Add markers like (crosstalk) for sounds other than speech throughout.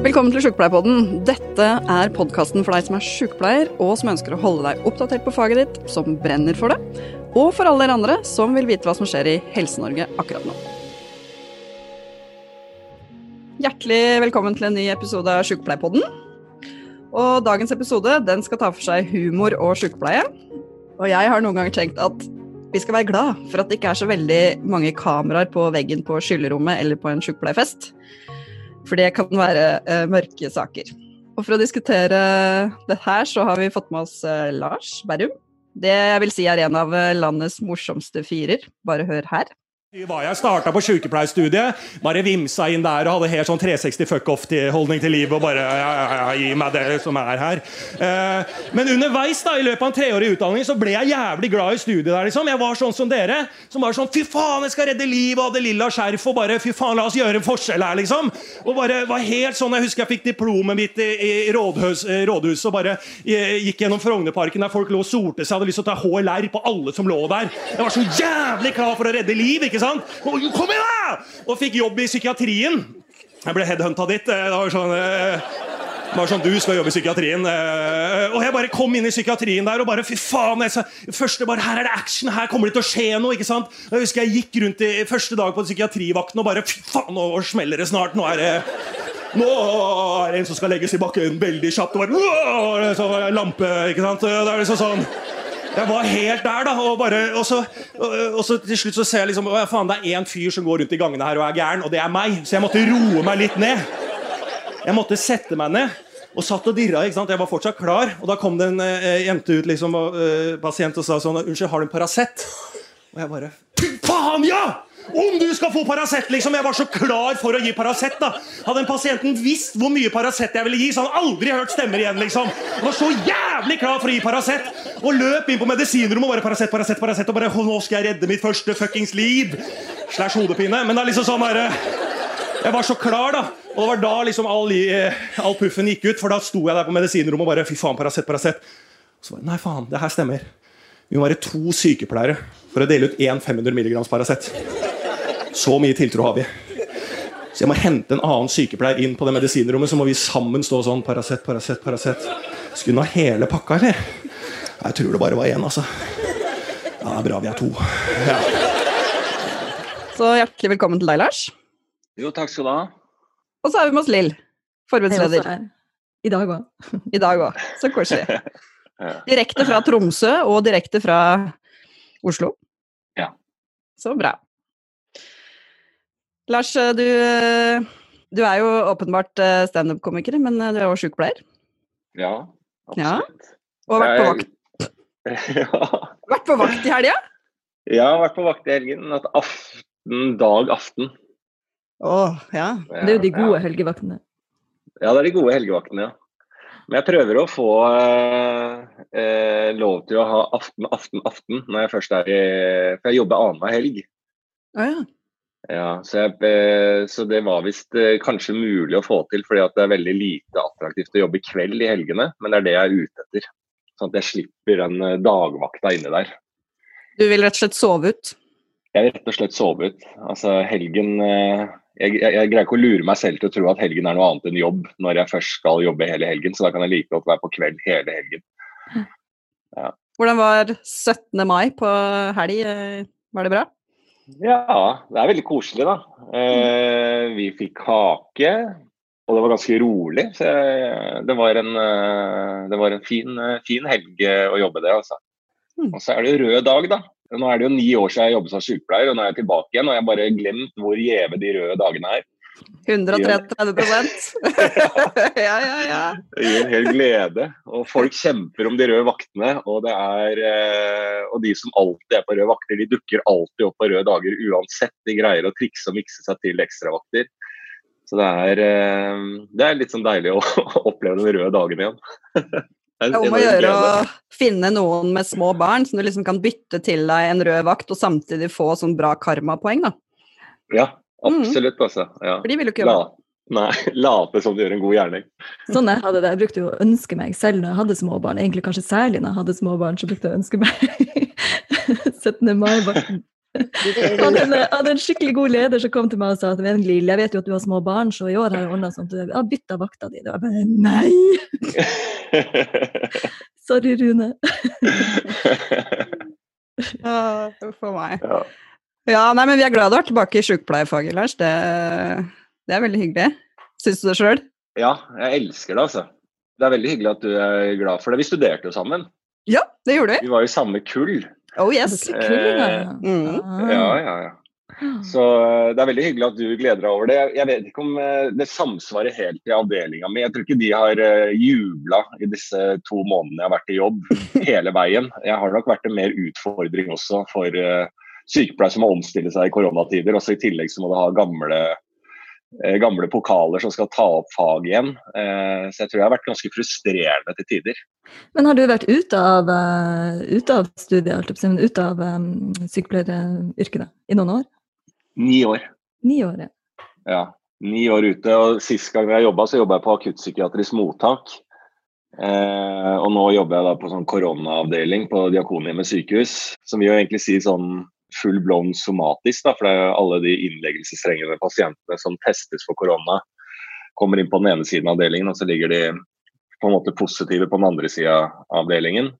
Velkommen til Sjukepleierpodden. Dette er podkasten for deg som er sjukepleier, og som ønsker å holde deg oppdatert på faget ditt, som brenner for det, og for alle dere andre som vil vite hva som skjer i Helse-Norge akkurat nå. Hjertelig velkommen til en ny episode av Sjukepleierpodden. Og dagens episode den skal ta for seg humor og sjukepleie. Og jeg har noen ganger tenkt at vi skal være glad for at det ikke er så veldig mange kameraer på veggen på skyllerommet eller på en sykepleierfest. For det kan være uh, mørke saker. Og for å diskutere det her, så har vi fått med oss uh, Lars Berrum. Det jeg vil si er en av eh, landets morsomste firer. Bare hør her. Jeg starta på sykepleierstudiet, bare vimsa inn der og hadde helt sånn 360 fuck-off-holdning til livet. og bare ja, ja, ja, gi meg det som er her. Eh, men underveis da, i løpet av en treårig utdanning så ble jeg jævlig glad i studiet. der liksom. Jeg var sånn som dere, som var sånn Fy faen, jeg skal redde livet av det lilla skjerf og bare fy faen, la oss gjøre en forskjell her, liksom. Og bare var helt sånn, Jeg husker jeg fikk diplomet mitt i, i rådhus, eh, rådhuset og bare eh, gikk gjennom Frognerparken der folk lå og sorte seg. Jeg hadde lyst til å ta HLR på alle som lå der. Jeg var så jævlig klar for å redde liv. ikke sant? Kom igjen, da! Og fikk jobb i psykiatrien. Jeg ble headhunta dit. Eh, det var sånn eh, det var sånn, Du skal jobbe i psykiatrien. Eh, og jeg bare kom inn i psykiatrien der og bare Fy faen! Jeg første bare, Her er det action! Her kommer det til å skje noe! ikke sant? Jeg husker jeg gikk rundt i første dag på psykiatrivakten og bare Fy faen, nå smeller det snart! Nå er det nå er det en som skal legges i bakken veldig kjapt. Og bare, så lampe, ikke sant? Det er liksom sånn jeg var helt der, da. Og, bare, og, så, og, og så, til slutt så ser jeg liksom å, faen, Det er én fyr som går rundt i gangene her og er gæren, og det er meg. Så jeg måtte roe meg litt ned. Jeg måtte sette meg ned. Og satt og dirra. ikke sant? Jeg var fortsatt klar. Og da kom det en eh, jente ut, liksom, og, eh, pasient, og sa sånn Unnskyld, har du en Paracet? Og jeg bare Faen, ja! Om du skal få Paracet! Liksom. Jeg var så klar for å gi Paracet. da. Hadde den pasienten visst hvor mye Paracet jeg ville gi, så hadde han aldri hørt stemmer igjen. liksom. Han var så jævlig klar for å gi Paracet! Og løp inn på medisinrommet og bare Paracet, Paracet, Paracet. Og bare Nå skal jeg redde mitt første fuckings liv! Slash hodepine. Men det er liksom sånn herre Jeg var så klar, da. Og det var da liksom all, all puffen gikk ut, for da sto jeg der på medisinrommet og bare Fy faen, Paracet, Paracet. Så bare, Nei, faen, det her stemmer. Vi må være to sykepleiere for å dele ut én 500 mg Paracet. Så mye tiltro har vi. Så jeg må hente en annen sykepleier inn på det medisinrommet, så må vi sammen stå sånn. Paracet, Paracet, Paracet. Skulle hun ha hele pakka, eller? Jeg tror det bare var én, altså. Ja, det er bra vi er to. Ja. Så hjertelig velkommen til deg, Lars. Jo, takk skal du ha. Og så er vi med oss Lill, forbundsleder. I dag òg. I dag òg. Så koselig. (laughs) Direkte fra Tromsø og direkte fra Oslo. Ja. Så bra. Lars, du, du er jo åpenbart standup-komiker, men du er jo sykepleier. Ja, absolutt. Ja. Og vært på vakt. (laughs) ja. Vært på vakt i helga? Ja, vært på vakt i helgen. Natt aften, dag, aften. Å, ja. Det er jo de gode ja. helgevaktene. Ja, det er de gode helgevaktene, ja. Men jeg prøver å få eh, lov til å ha aften, aften, aften når jeg først er i For jeg jobber annenhver helg. Ah, ja. Ja, så, jeg, eh, så, det var visst eh, kanskje mulig å få til, fordi det er veldig lite attraktivt å jobbe kveld i helgene. Men det er det jeg er ute etter. Sånn at jeg slipper den eh, dagvakta inne der. Du vil rett og slett sove ut? Jeg vil rett og slett sove ut. Altså helgen eh, jeg, jeg, jeg, greier ikke å lure meg selv til å tro at helgen er noe annet enn jobb når jeg først skal jobbe hele helgen, så da kan jeg like godt være på kveld hele helgen. Ja. Hvordan var 17. mai på helg? Var det bra? Ja, det er veldig koselig, da. Eh, vi fikk kake, og det var ganske rolig. Så det var en, det var en fin, fin, helg å jobbe det, altså. Og så er det rød dag, da. Nå er det jo ni år siden jeg jobbet som sykepleier, og nå er jeg tilbake igjen. Og jeg har bare glemt hvor gjeve de røde dagene er. 133% (laughs) (laughs) Ja, ja, ja. Det gir en hel glede. Og folk kjemper om de røde vaktene. Og, det er, og de som alltid er på røde vakter, de dukker alltid opp på røde dager uansett. De greier å trikse og mikse seg til ekstravakter. Så det er, det er litt sånn deilig å (laughs) oppleve den røde dagen igjen. Det er om å gjøre å finne noen med små barn som du liksom kan bytte til deg en rød vakt, og samtidig få sånn bra karmapoeng, da. Ja, absolutt, altså. Ja. For de vil jo ikke jobbe. La, nei, (laughs) late som du gjør en god gjerning. Sånn jeg hadde det. Jeg brukte jo å ønske meg selv når jeg hadde små barn, egentlig kanskje særlig når jeg hadde små barn, så brukte jeg å ønske meg (laughs) 17. mai-vakten. Hadde en, hadde en skikkelig god leder som kom til meg og sa at «Men jeg vet jo at du har små barn, så i år har jeg ordna sånn at du har bytta vakta di. Og jeg bare nei! (laughs) Sorry, Rune. Ja, Uff a meg. ja. Ja, nei, men vi er glad du er tilbake i sykepleierfaget, Lars. Det, det er veldig hyggelig. Syns du det sjøl? ja, jeg elsker det, altså. Det er veldig hyggelig at du er glad for det. Vi studerte jo sammen. Ja, det gjorde vi. Vi var jo samme kull. Oh yes. Kullinger, Mm. Ah. Ja, ja, ja. Så eh, det er veldig hyggelig at du gleder deg over det. Jeg vet ikke om eh, det samsvarer helt i avdelinga mi. Jeg tror ikke de har uh, jubla i disse to månedene jeg har vært i jobb (laughs) hele veien. Jeg har nok vært en mer utfordring også for sykepleiere som må omstille seg i koronatider. Også I tillegg så må du ha gamle, eh, gamle pokaler som skal ta opp fag igjen. Eh, så jeg tror jeg har vært ganske frustrerende til tider. Men har du vært ute av, eh, ute av studiet, men ute av sykepleieryrket i noen år? Ni år. Ni år, ja. Ja, ni år ute. og Sist gang jeg jobba, så jobba jeg på akuttpsykiatrisk mottak. Eh, og nå jobber jeg da på sånn koronaavdeling på Diakonhjemmet sykehus. Som vil jo egentlig si sånn full blown somatisk, da, for det er alle de innleggelsestrengende pasientene som testes for korona, kommer inn på den ene siden av avdelingen, og så ligger de på en måte positive på den andre sida av avdelingen.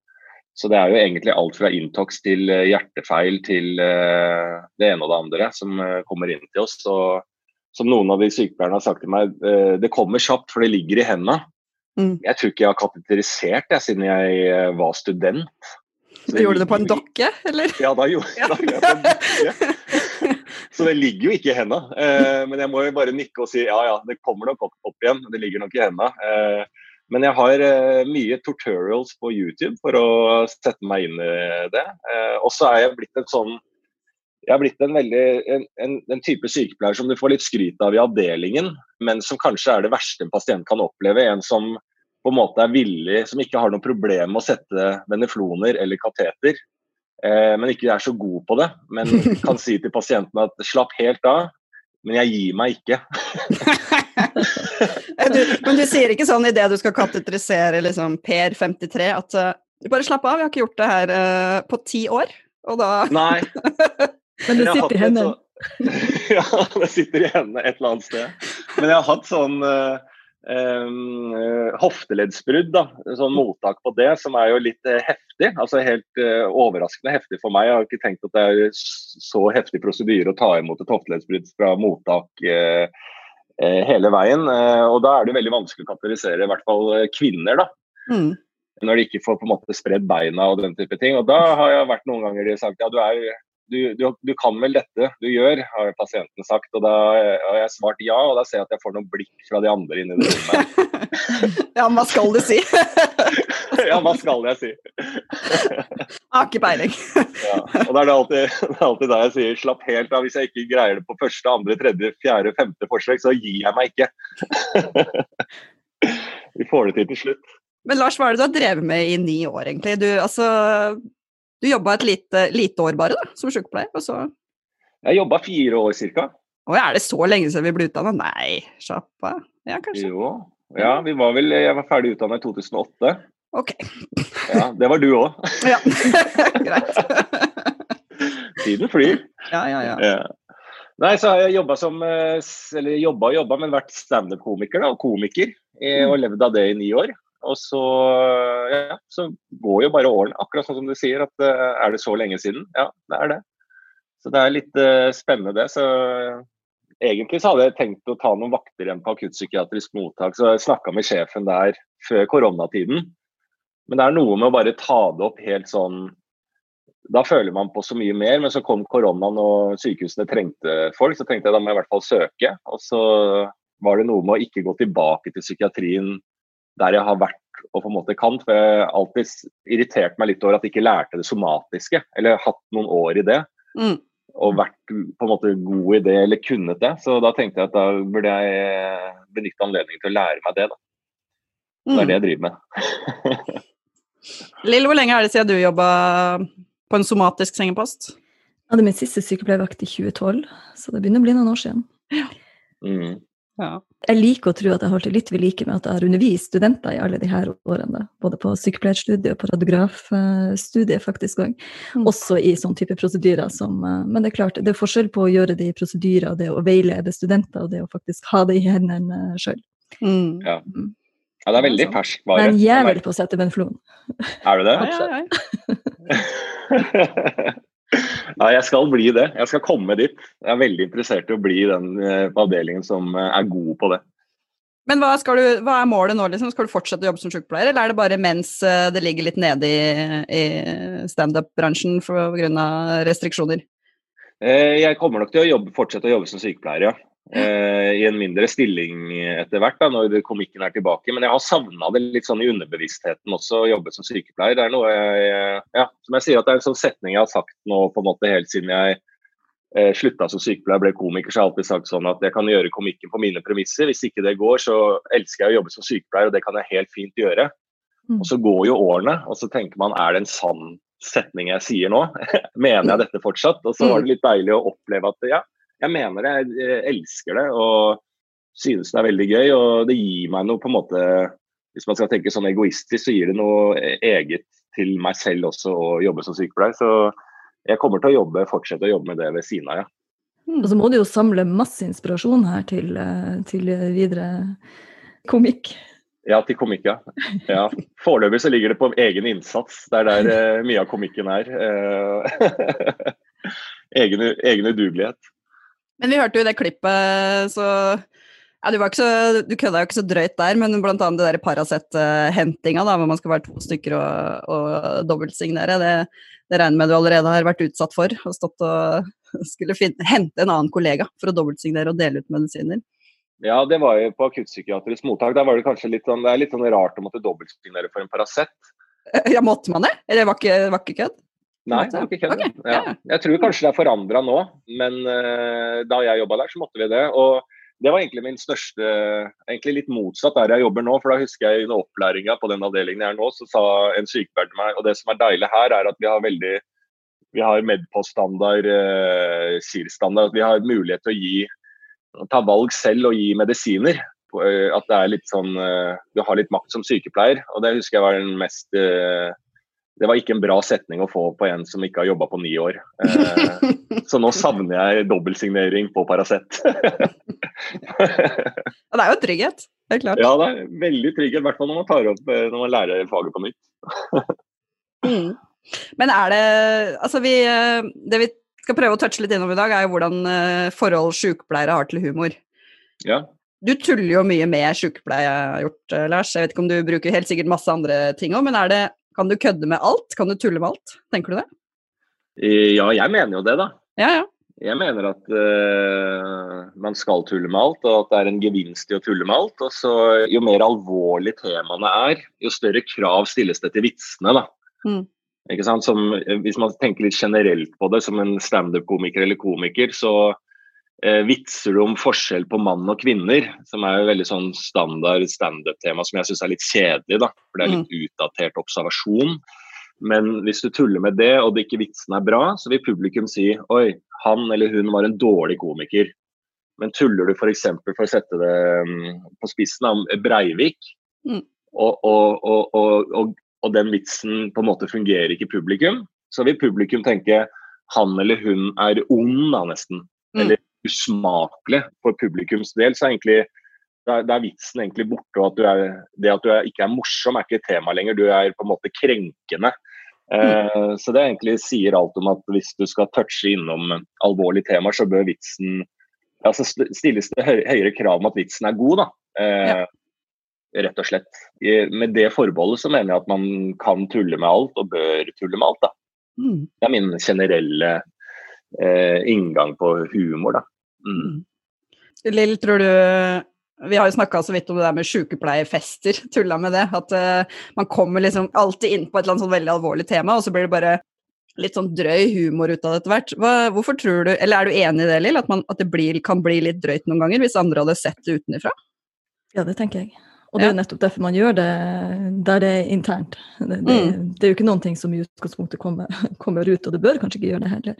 Så det er jo egentlig alt fra Intox til eh, hjertefeil til eh, det ene og det andre som eh, kommer inn til oss. Og som noen av de sykepleierne har sagt til meg, det kommer kjapt, for det ligger i hendene. Mm. Jeg tror ikke jeg har kateterisert det siden jeg var student. Så Du det på en dokke, eller? Ja, da gjorde da gjorde jeg det på en dokke. Så det ligger jo ikke i hendene. Eh, men jeg må jo bare nikke og si ja ja, det kommer nok opp, opp igjen. Det ligger nok i hendene. Eh, men jeg har eh, mye tutorials på YouTube for å sette meg inn i det. Og så er jeg blitt en sånn jeg har blitt en veldig en, en, en type sykepleier som du får litt skryt av i avdelingen, men som kanskje er det verste en pasient kan oppleve. En som på en måte er villig, som ikke har noe problem med å sette venefloner eller kateter, eh, men ikke er så god på det. Men (laughs) kan si til pasienten at slapp helt av, men jeg gir meg ikke. (laughs) Du, men du sier ikke sånn idet du skal kateterisere liksom, Per 53 at uh, bare slapp av, vi har ikke gjort det her uh, på ti år. Og da (laughs) Nei. Men det sitter i hendene. ja, det sitter i hendene et eller annet sted. Men jeg har hatt sånn eh, eh, hofteleddsbrudd, da. Sånn mottak på det, som er jo litt eh, heftig. Altså helt eh, overraskende heftig for meg. Jeg har ikke tenkt at det er så heftig prosedyre å ta imot et hofteleddsbrudd fra mottak eh, eh, hele veien. Eh, og da er det veldig vanskelig å kategorisere i hvert fall kvinner, da mm. når de ikke får på en måte spredd beina og den type ting. Og da har jeg vært noen ganger de sagt ja, du, er, du, du, du kan vel dette du gjør, har pasienten sagt. Og da har jeg svart ja, og da ser jeg at jeg får noen blikk fra de andre inne i det rommet. (laughs) Ja, hva skal du si? (laughs) ja, hva skal jeg si? Har ikke peiling. (laughs) Ja. Og da er det alltid, det er alltid der jeg sier slapp helt av. Hvis jeg ikke greier det på første, andre, tredje, fjerde, femte forsøk, så gir jeg meg ikke. Vi får det til til slutt. Men Lars, hva er det du har drevet med i ni år, egentlig? Du, altså, du jobba et lite, lite år bare, da, som sykepleier, og så Jeg jobba fire år. Å er det så lenge siden vi ble utdanna? Nei, sjappa. Ja, kanskje. Jo. Ja, vi var vel, jeg var ferdig utdanna i 2008. Ok. Ja, Det var du òg. (laughs) Ja, (laughs) greit. (laughs) Tiden flyr. Ja, ja, ja. Ja. Nei, så har jeg jobba som eh, Eller jobba og jobba, men vært standup-komiker og komiker. eh, Og levd av det i ni år. Og så, ja, så går jo bare årene, akkurat sånn som du sier. at eh, Er det så lenge siden? Ja, det er det. Så det er litt eh, spennende, det. Så eh, egentlig så hadde jeg tenkt å ta noen vakter igjen på akuttpsykiatrisk mottak, så jeg snakka med sjefen der før koronatiden. Men det er noe med å bare ta det opp helt sånn da føler man på så mye mer, men så kom koronaen og sykehusene trengte folk, så tenkte jeg da må jeg i hvert fall søke. Og så var det noe med å ikke gå tilbake til psykiatrien der jeg har vært og på en måte kan. For jeg har alltid irritert meg litt over at jeg ikke lærte det somatiske, eller hatt noen år i det. Mm. Og vært på en måte god i det, eller kunnet det. Så da tenkte jeg at da burde jeg benytte anledningen til å lære meg det. da. Det er det Mm. jeg driver med. (laughs) Lill, hvor lenge er det siden du jobba på en somatisk sengepost? Jeg hadde min siste sykepleiervakt i 2012, så det begynner å bli noen år siden. Ja. Mm. Ja. Jeg liker å tro at jeg holdt det litt ved like med at jeg har undervist studenter i alle de her årene. Både på sykepleierstudiet og på radiografstudiet faktisk òg. Mm. Også i sånn type prosedyrer som eh, Men det er klart, det er forskjell på å gjøre det i prosedyrer, det å veilede studenter, og det å faktisk ha det i hendene sjøl. Mm. Ja. Ja, det er veldig fersk vare. Men jævel på å sette benflon. Er du det? Ja, ja, ja. (laughs) (laughs) Nei, jeg skal bli det. Jeg skal komme dit. Jeg er veldig interessert i å bli den eh, avdelingen som eh, er god på det. Men hva, skal du, hva er målet nå? Liksom? Skal du fortsette å jobbe som sykepleier, eller er det bare mens eh, det ligger litt nede i, i standup-bransjen pga. restriksjoner? Jeg kommer nok til å jobbe, fortsette å jobbe som sykepleier, ja. Eh, I en mindre stilling etter hvert, da, når komikken er tilbake. Men jeg har savna det litt sånn i underbevisstheten også, å jobbe som sykepleier. Det er noe jeg, ja, som jeg sier, at det er en sånn setning jeg har sagt nå på en måte helt siden jeg eh, slutta som sykepleier, ble komiker, så har jeg alltid sagt sånn at jeg kan gjøre komikken på mine premisser. Hvis ikke det går, så elsker jeg å jobbe som sykepleier, og det kan jeg helt fint gjøre. Mm. Og så går jo årene, og så tenker man er det en sann setning jeg sier nå? (laughs) mener jeg dette fortsatt? Og så var det litt deilig å oppleve at ja, jeg mener det, jeg elsker det og synes det er veldig gøy. Og det gir meg noe på en måte Hvis man skal tenke sånn egoistisk, så gir det noe eget til meg selv også å jobbe som sykepleier. Så jeg kommer til å jobbe, fortsette å jobbe med det ved siden av, ja. Og så må du jo samle masse inspirasjon her til, eh, til videre komikk. Ja, til komikk, ja. ja. Foreløpig så ligger det på egen innsats. Det er der eh, mye av komikken er. Eh, (laughs) egen, egen udugelighet. Men vi hørte jo det klippet, så ja, du, så, du kødda jo ikke så drøyt der, men blant annet det der Paracet-hentinga, hvor man skal være to stykker og, og dobbeltsignere, det, det regner med du allerede har vært utsatt for. Og stått og skulle finne, hente en annen kollega for å dobbeltsignere og dele ut medisiner. Ja, det var jo på akuttpsykiatrisk mottak. Der var det kanskje litt sånn, det er litt sånn rart å måtte dobbeltsignere for en Paracet. Ja, måtte man det? Eller var ikke, var ikke kødd? Nei, jeg har ikke kødd. Ok, ja. ja. Jeg tror kanskje det er forandra nå, men uh, da jeg jobba der, så måtte vi det. Og det var egentlig min største Egentlig litt motsatt der jeg jobber nå. For da husker jeg under opplæringa på den avdelingen jeg er nå, så sa en sykepleier til meg Og det som er deilig her, er at vi har veldig Vi har Medpost-standard, eh, SIR-standard. Vi har mulighet til å gi ta valg selv og gi medisiner. Eh, At det er litt sånn eh, Du har litt makt som sykepleier. Og det husker jeg var den mest eh, Det var ikke en bra setning å få på en som ikke har jobba på ni år. Eh, Så nå (laughs) savner jeg dobbeltsignering på Paracet. (laughs) Og det er jo trygghet, det er klart. ja, det er veldig trygghet, i hvert fall når man tar opp eh, når man lærer faget på nytt. (laughs) Mm. Men er det Altså, vi eh, Det vi skal prøve å touche litt innom i dag, er jo hvordan forhold sykepleiere har til humor. Ja. Du tuller jo mye med sykepleie, gjort, Lars. Jeg vet ikke om du bruker helt sikkert masse andre ting òg, men er det, kan du kødde med alt? Kan du tulle med alt? Tenker du det? Eh, ja, jeg mener jo det, da. Ja, ja. Jeg mener at uh, man skal tulle med alt, og at det er en gevinst i å tulle med alt. Og så Jo mer alvorlig temaene er, jo større krav stilles det til vitsene. da. Mm. Ikke sant? Som, eh, hvis man tenker litt generelt på det, som en standup-komiker eller komiker, så eh, vitser du om forskjell på mann og kvinner, som er jo veldig sånn standard standup-tema som jeg syns er litt kjedelig, da. For det er litt utdatert observasjon. Men hvis du tuller med det, og det ikke vitsen er bra, så vil publikum si oi, han eller hun var en dårlig komiker. Men tuller du f.eks. For, for å sette det mm, på spissen om Breivik, Mm. og, og, og, og, og, og den vitsen på en måte fungerer ikke i publikum, så vil publikum tenke han eller hun er ond, da nesten. Mm. Eller usmakelig for publikums del. Så er egentlig da er, da er vitsen egentlig borte. og at du er, Det at du er, ikke er morsom, er ikke et tema lenger. Du er på en måte krenkende. Eh, så det egentlig sier alt om at hvis du skal touche innom alvorlige temaer, så bør vitsen ja, så stilles det høyere krav om at vitsen er god, da. Eh, Rett og slett. I, med det forbeholdet så mener jeg at man kan tulle med alt, og bør tulle med alt. da. Mm. Det er min generelle eh, inngang på humor, da. Mm. Lill, tror du Vi har jo snakka så vidt om det der med sykepleierfester, (laughs) tulla med det. At uh, man kommer liksom alltid inn på et eller annet sånn veldig alvorlig tema, og så blir det bare litt sånn drøy humor ut av det etter hvert. Hva, hvorfor tror du, eller Er du enig i det, Lill? At, man, at det blir, kan bli litt drøyt noen ganger, hvis andre hadde sett det utenfra? Ja, det tenker jeg. Og det er jo nettopp derfor man gjør det der det er internt. Det, det, Mm. det er jo ikke noen ting som i utgangspunktet kommer, (laughs) kommer ut, og det bør kanskje ikke gjøre det heller.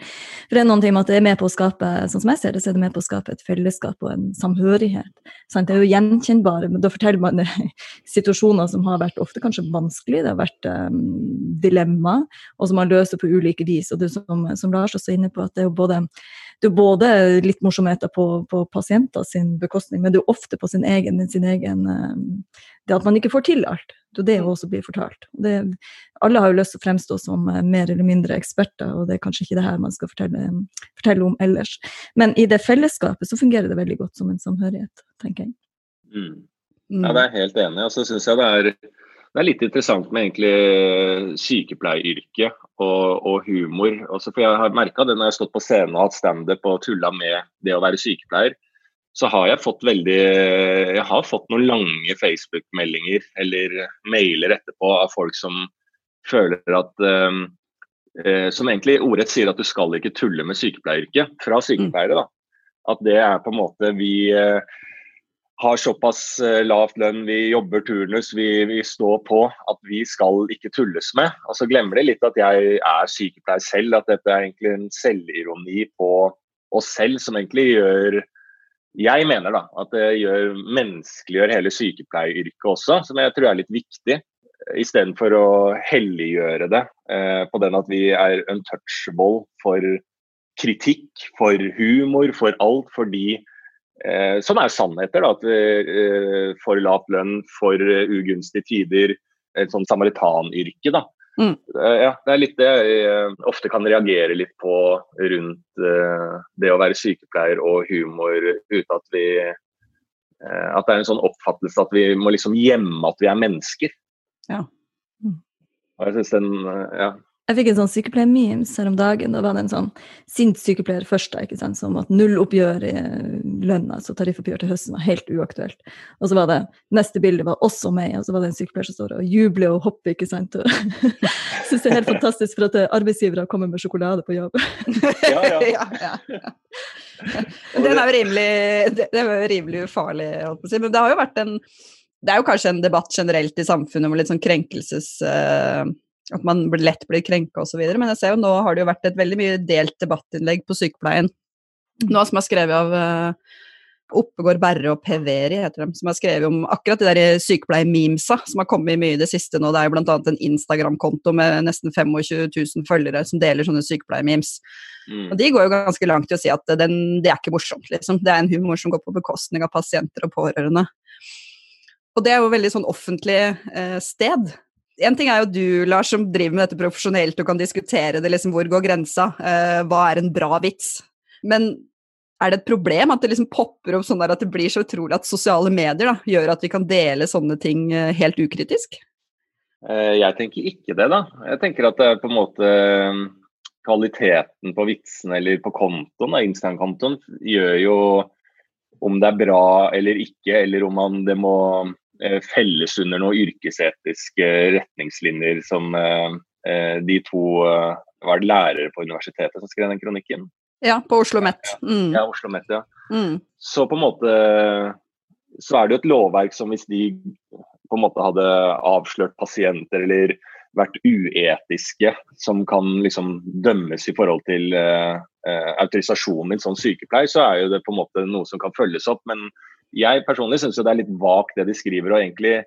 For det er noen ting med at det er med på å skape sånn som jeg ser det, så er det med på å skape et fellesskap og en samhørighet. Sant? Det er jo gjenkjennbare, men da forteller man (laughs) situasjoner som har vært ofte kanskje vanskelig, det har vært um, dilemma, og som man løser på ulike vis. Og det som, som Lars også er inne på, at det er jo både er både litt morsomheter på, på pasienter sin bekostning, men det er ofte på sin egen, sin egen eh, Det at man ikke får til alt. Det er det også blir fortalt. Det, alle har jo lyst til å fremstå som eh, mer eller mindre eksperter, og det er kanskje ikke det her man skal fortelle, fortelle om ellers. Men i det fellesskapet så fungerer det veldig godt som en samhørighet, tenker jeg. Mm. Mm. Ja, det er helt enig. Og så syns jeg det er, det er litt interessant med egentlig sykepleieryrket og, og humor. Også for jeg har merka det når jeg har stått på scenen og hatt standup og tulla med det å være sykepleier, så har jeg fått veldig Jeg har fått noen lange Facebook-meldinger eller mailer etterpå av folk som føler at um, eh, Som egentlig ordrett sier at du skal ikke tulle med sykepleieryrket, fra sykepleiere. da. At det er på en måte vi eh, har såpass eh, lavt lønn, vi jobber turnus, vi, vi står på at vi skal ikke tulles med. Og så glemmer de litt at jeg er sykepleier selv, at dette er egentlig en selvironi på oss selv som egentlig gjør Jeg mener da at det gjør menneskeliggjør hele sykepleieryrket også, som jeg tror er litt viktig. Istedenfor å helliggjøre det eh, på den at vi er untouchable for kritikk, for humor, for alt. Fordi Eh, som er sannheter. Da, at eh, For lav lønn, for eh, ugunstige tider. Et sånn samaritanyrke. da. Mm. Eh, ja, det er litt det jeg eh, ofte kan reagere litt på rundt eh, det å være sykepleier og humor, uten at vi eh, At det er en sånn oppfattelse at vi må liksom gjemme at vi er mennesker. Ja. Mm. Og jeg synes den, eh, ja, Jeg fikk en sånn sykepleiermemes her om dagen. Da var det en sånn sint sykepleier først, da, ikke sant, som at nulloppgjør i eh, lønna, altså tariffoppgjør til høsten, var helt uaktuelt. Og så var det neste bilde var også meg, og så var det en sykepleier som står og jubler og hopper, ikke sant. Og (laughs) Syns det er helt fantastisk for at eh, arbeidsgivere kommer med sjokolade på jobb. Ja, ja. (laughs) ja, ja, ja. Den er jo rimelig, det, det er jo rimelig ufarlig, holdt på å si. Men det har jo vært en Det er jo kanskje en debatt generelt i samfunnet om litt sånn krenkelses... eh, at man lett blir krenka osv. Men jeg ser jo nå har det jo vært et veldig mye delt debattinnlegg på sykepleien. Noe som er skrevet av uh, Oppegård Berre og Peveri, heter de, som har skrevet om akkurat de der sykepleiermemesa som har kommet mye i det siste nå. Det er jo bl.a. en Instagram-konto med nesten 25 000 følgere som deler sånne sykepleiermemes. Mm. Og de går jo ganske langt i å si at den, det er ikke morsomt, liksom. Det er en humor som går på bekostning av pasienter og pårørende. Og det er jo veldig sånn offentlig eh, sted. En ting er jo du, Lars, som driver med dette profesjonelt og kan diskutere det, liksom, hvor går grensa? Uh, hva er en bra vits? Men er det et problem at det liksom popper opp sånn at det blir så utrolig at sosiale medier da, gjør at vi kan dele sånne ting eh, helt ukritisk? Eh, Jeg tenker ikke det, da. Jeg tenker at det er på en måte kvaliteten på vitsen eller på kontoen, Instagram-kontoen, gjør jo om det er bra eller ikke, eller om man, det må felles under noen yrkesetiske retningslinjer som eh, eh, de to eh, var det lærere på universitetet som skrev den kronikken. Ja, på Oslo Met. Mm. Ja, Oslo Met, ja. Mm. Så på en måte så er det jo et lovverk som hvis de på en måte hadde avslørt pasienter eller vært uetiske, som kan liksom dømmes i forhold til eh, eh, autorisasjonen din som sykepleier, så er jo det på en måte noe som kan følges opp. Men jeg personlig syns det er litt vagt det de skriver. og egentlig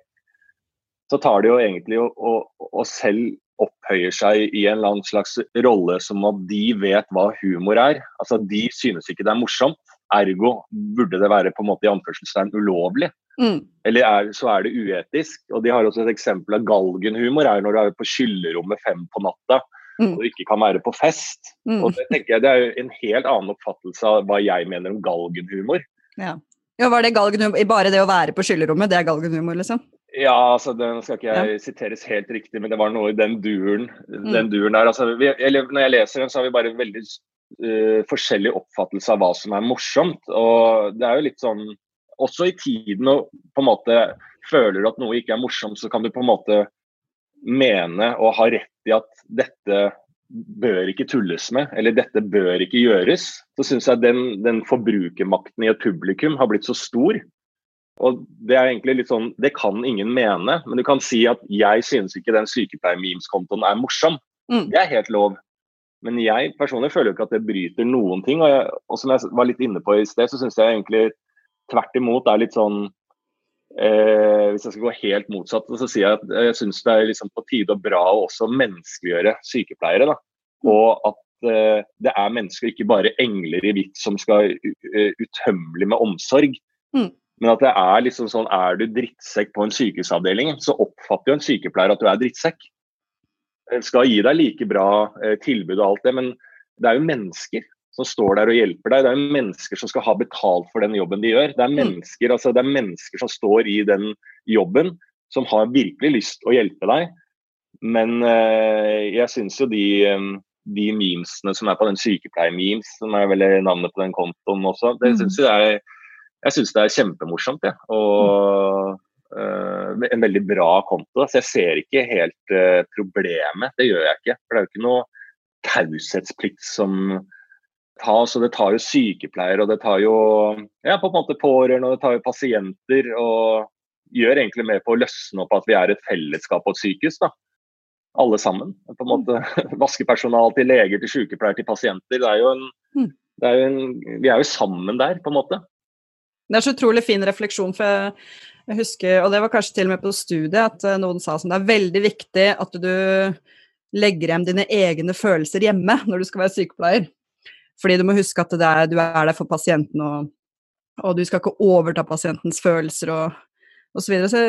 så tar de jo egentlig og, og, og selv opphøyer seg i en eller annen slags rolle som at de vet hva humor er. Altså De synes ikke det er morsomt, ergo burde det være på en måte i anførselstegn ulovlig. Mm. Eller er, så er det uetisk. Og de har også et eksempel av galgenhumor er når du er på skyllerommet fem på natta Mm. og du ikke kan være på fest. Mm. Og Det tenker jeg det er jo en helt annen oppfattelse av hva jeg mener om galgenhumor. Ja. Ja, var det galgenhumor? Bare det å være på skyllerommet, det er galgenhumor, liksom? Ja, altså den skal ikke jeg siteres helt riktig, men det var noe i den duren, Mm. den duren der. Altså, vi, eller, når jeg leser den, så har vi bare veldig uh, forskjellig oppfattelse av hva som er morsomt. Og det er jo litt sånn Også i tiden og på en måte føler du at noe ikke er morsomt, så kan du på en måte mene og ha rett i at dette bør ikke tulles med, eller dette bør ikke gjøres. Så syns jeg den, den forbrukermakten i et publikum har blitt så stor. og det er egentlig litt sånn, det kan ingen mene, men du kan si at jeg synes ikke den sykepleier-memes-kontoen er morsom. Mm. Det er helt lov. Men jeg personlig føler jo ikke at det bryter noen ting. Og, jeg, og som jeg var litt inne på i sted, så syns jeg egentlig tvert imot er litt sånn eh, Hvis jeg skal gå helt motsatt, så sier jeg at jeg syns det er liksom på tide og bra å også menneskeliggjøre sykepleiere. da. Og at eh, det er mennesker, ikke bare engler i hvitt som skal uh, utømmelig med omsorg. Mm. Men at det er liksom sånn, er du drittsekk på en sykehusavdeling, så oppfatter jo en sykepleier at du er drittsekk. Jeg skal gi deg like bra eh, tilbud og alt det, men det er jo mennesker som står der og hjelper deg. Det er mennesker som skal ha betalt for den jobben de gjør. Det er mennesker, altså, det er mennesker som står i den jobben, som har virkelig lyst å hjelpe deg. Men eh, jeg syns jo de, eh, de memesene som er på den sykepleier-memes, som er vel navnet på den kontoen også, det syns jeg, jeg synes det er kjempemorsomt. Ja. Og eh, en veldig bra konto. Så jeg ser ikke helt eh, problemet. Det gjør jeg ikke. For det er jo ikke noe taushetsplikt som tas. så det tar jo sykepleiere, og det tar jo ja, på en måte pårørende, og det tar jo pasienter. Og gjør egentlig med på å løsne opp at vi er et fellesskap på et sykehus. da. Alle sammen. på en måte (laughs) Vaskepersonal til leger, til sykepleiere, til pasienter. Det er jo en, Mm. det er jo en, vi er jo sammen der, på en måte. Det er så utrolig fin refleksjon, for jeg, husker, og det var kanskje til og med på studiet, at eh, noen sa som det er veldig viktig at du legger hjem dine egne følelser hjemme når du skal være sykepleier. Fordi du må huske at er, du er der for pasienten, og, og du skal ikke overta pasientens følelser og osv. Så, videre. så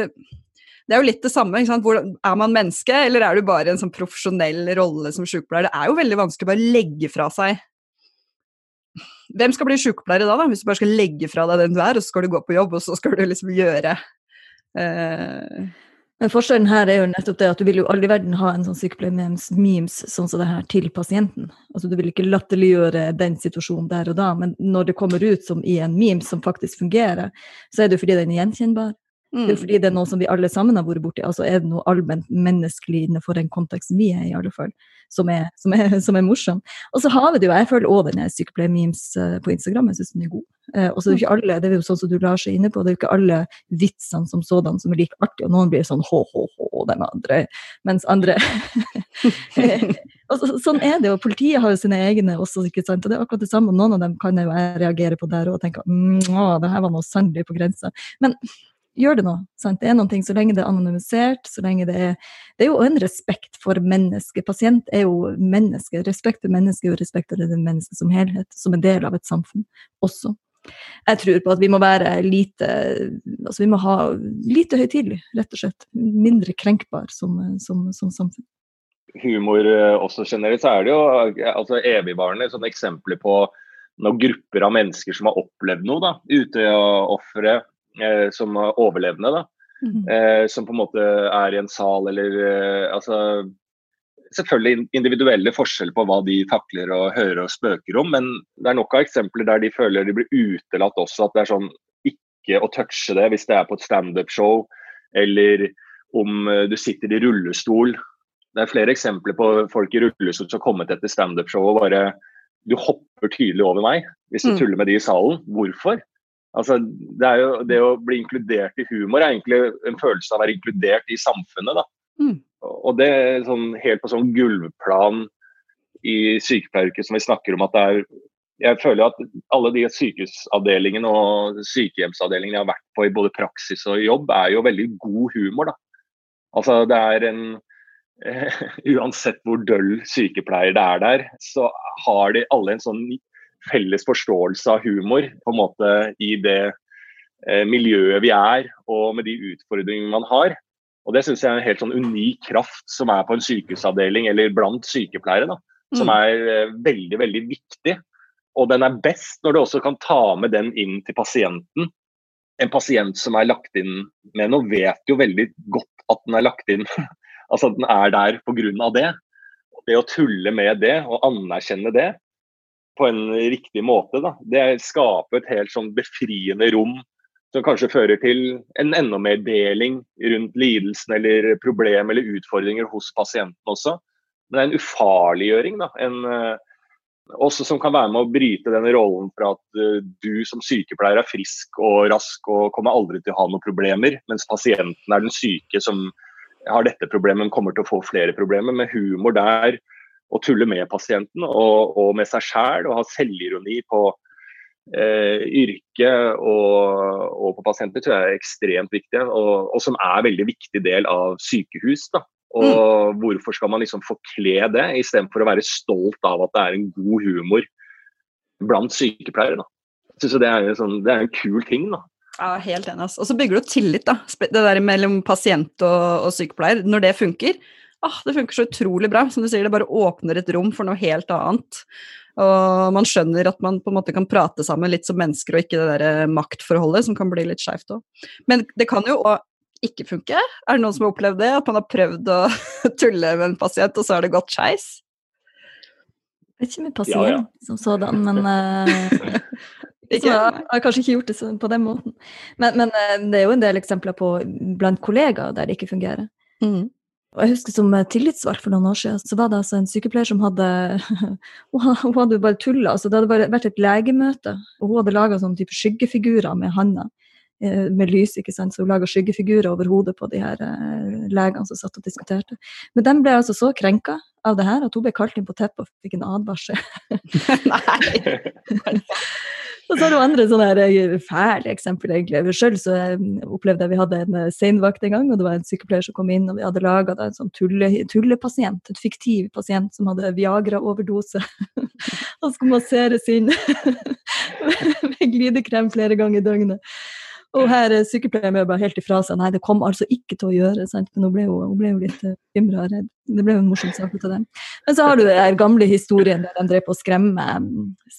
det er jo litt det samme. Hvor, er man menneske, eller er du bare en sånn profesjonell rolle som sykepleier? Det er jo veldig vanskelig å bare legge fra seg hvem skal bli sykepleier da, da, hvis du bare skal legge fra deg den du er, og så skal du gå på jobb, og så skal du liksom gjøre eh... Men forskjellen her er jo nettopp det at du vil jo aldri i verden ha en sånn sykepleier-memes sånn som det her til pasienten. Altså Du vil ikke latterliggjøre den situasjonen der og da, men når det kommer ut som i en meme som faktisk fungerer, så er det jo fordi den er gjenkjennbar. Det er fordi det er noe som vi alle sammen har vært borti. Altså er det noe allment menneskelig innenfor den konteksten vi er i, alle fall, som er, som er, (laughs) som er morsom. Og så har vi det jo, jeg føler òg denne sykepleier-memes eh, på Instagram, jeg syns den er god. Eh, og så er det ikke alle, det er jo sånn som du lar seg inne på, det er jo ikke alle vitsene som sådan som er like artige, og noen blir sånn hå-hå-hå, den andre, mens andre (laughs) (laughs) og så, Sånn er det jo. Politiet har jo sine egne også, ikke sant. Og det er akkurat det samme. Noen av dem kan jo jeg reagere på der og tenke mm, å, det her var noe sannelig på grensa. Men gjør det nå. Sant? Det er noen ting, Så lenge det er anonymisert, så lenge det er Det er jo en respekt for mennesket. Pasient er jo menneske. Respekt for mennesket og respekt for det mennesket som helhet, som en del av et samfunn også. Jeg tror på at vi må være lite altså vi må ha lite høytidelig, rett og slett. Mindre krenkbar som, som, som samfunn. Humor eh, også generelt, så er det jo altså, evigvarende sånne eksempler på noen grupper av mennesker som har opplevd noe. da, eh, som overlevende. da, Mm eh, Som på en måte er i en sal eller eh, altså, Selvfølgelig individuelle forskjeller på hva de takler og hører og spøker om, men det er nok av eksempler der de føler de blir utelatt også. At det er sånn ikke å touche det hvis det er på et standup-show, eller om eh, du sitter i rullestol. Det er flere eksempler på folk i rullestol som har kommet etter standup-show og bare Du hopper tydelig over meg hvis du Mm. tuller med de i salen. Hvorfor? Altså, det, jo, det å bli inkludert i humor er egentlig en følelse av å være inkludert i samfunnet. Mm. Og det er sånn, helt på sånn gulvplan i sykepleieryrket som vi snakker om at det er Jeg føler at alle de sykehusavdelingene og sykehjemsavdelingene jeg har vært på i både praksis og jobb, er jo veldig god humor. da. Altså det er en Uh, (laughs) Uansett hvor døll sykepleier det er der, så har de alle en sånn felles forståelse av humor på en måte i det eh, miljøet vi er, og med de utfordringene man har. Og Det syns jeg er en helt sånn unik kraft som er på en sykehusavdeling eller blant sykepleiere. da, Som Mm. er eh, veldig, veldig viktig. Og den er best når du også kan ta med den inn til pasienten. En pasient som er lagt inn med noe, vet jo veldig godt at den er lagt inn. (laughs) altså at den er der pga. det. Det å tulle med det og anerkjenne det på en riktig måte, da, det skaper et helt sånn befriende rom som kanskje fører til en enda mer deling rundt lidelsen eller problem eller utfordringer hos pasienten også. Men det er en ufarliggjøring. da, en, eh, også som kan være med å bryte den rollen fra at uh, du som sykepleier er frisk og rask og kommer aldri til å ha noen problemer, mens pasienten er den syke som har dette problemet, kommer til å få flere problemer. Med humor der, å tulle med pasienten og, og med seg sjæl, og ha selvironi på eh, yrket og, og, på pasienter, tror jeg er ekstremt viktig. Og, og som er en veldig viktig del av sykehus. da og mm. hvorfor skal man liksom forkle det, istedenfor å være stolt av at det er en god humor blant sykepleiere. da. Jeg synes det er, sånn, det er en kul ting. da. Ja, Helt enig. Og så bygger du tillit, da. Det der mellom pasient og, og sykepleier. Når det funker, ah, det funker så utrolig bra. Som du sier, det bare åpner et rom for noe helt annet. Og man skjønner at man på en måte kan prate sammen litt som mennesker, og ikke det der maktforholdet som kan bli litt skeivt òg. Men det kan jo òg ikke funke? Er det noen som har opplevd det? At man har prøvd å (laughs) tulle med en pasient, og så har det gått skeis? Ikke med pasient ja, ja. som sådan, men (laughs) (laughs) uh, jeg har kanskje ikke gjort det på den måten. Men, men uh, det er jo en del eksempler på blant kollegaer der det ikke fungerer. Mm. Og jeg husker Som tillitsvalgt for noen år siden, så var det altså en sykepleier som hadde (laughs) Hun hadde jo bare tulla. Altså det hadde bare vært et legemøte, og hun hadde laga sånne type skyggefigurer med handa. Eh, med lys, ikke sant, så hun laga skyggefigurer over hodet på de her uh, legene som satt og diskuterte. Men de ble altså så krenka av det her at hun ble kalt inn på teppet og fikk en advarsel. (laughs) Nei! (laughs) (laughs) og så har du andre sånne eh, fæle eksempler, egentlig. Sjøl så opplevde jeg vi hadde en seinvakt en gang, og det var en sykepleier som kom inn, og vi hadde laga en sånn tulle, tullepasient, et fiktiv pasient som hadde Viagra-overdose. (laughs) Han skulle masseres inn (laughs) med glidekrem flere ganger i døgnet. Og her er sykepleieren bare helt ifra seg. Nei, det kom altså ikke til å gjøre. Sant? Men hun ble jo, hun ble jo litt bekymra og redd. Det ble jo en morsom sak ut av den. Men så har du den gamle historien der de drev på å skremme,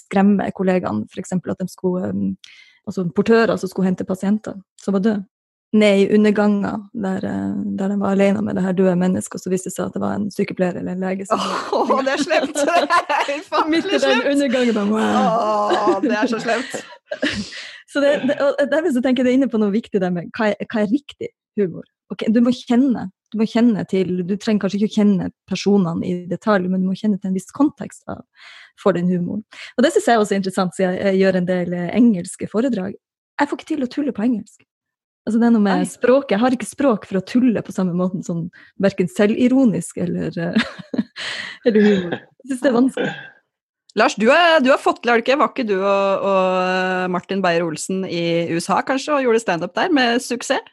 skremme kollegaene. F.eks. at de skulle altså portører som skulle hente pasienter som var døde. Ned i underganger der, der de var alene med det her døde mennesket, og så viste det seg at det var en sykepleier eller en lege. Som oh, det er slemt! (laughs) Midt i den undergangen bare wow. oh, Det er så slemt. (laughs) Så det, det, derfor så tenker jeg det er inne på noe viktig der med hva er, hva er riktig humor. Okay, du må kjenne. Du må kjenne til, du trenger kanskje ikke å kjenne personene i detalj, men du må kjenne til en viss kontekst av, for den humoren. Og Det syns jeg også er interessant, siden jeg, gjør en del eh, engelske foredrag. Jeg får ikke til å tulle på engelsk. Altså det er noe med språket. Jeg har ikke språk for å tulle på samme måten som verken selvironisk eller, eh, (laughs) eller humor. Jeg syns det er vanskelig. Lars, du har, du har fått til, ikke? Var ikke du og, og Martin Beyer-Olsen i USA kanskje, og gjorde standup der med suksess?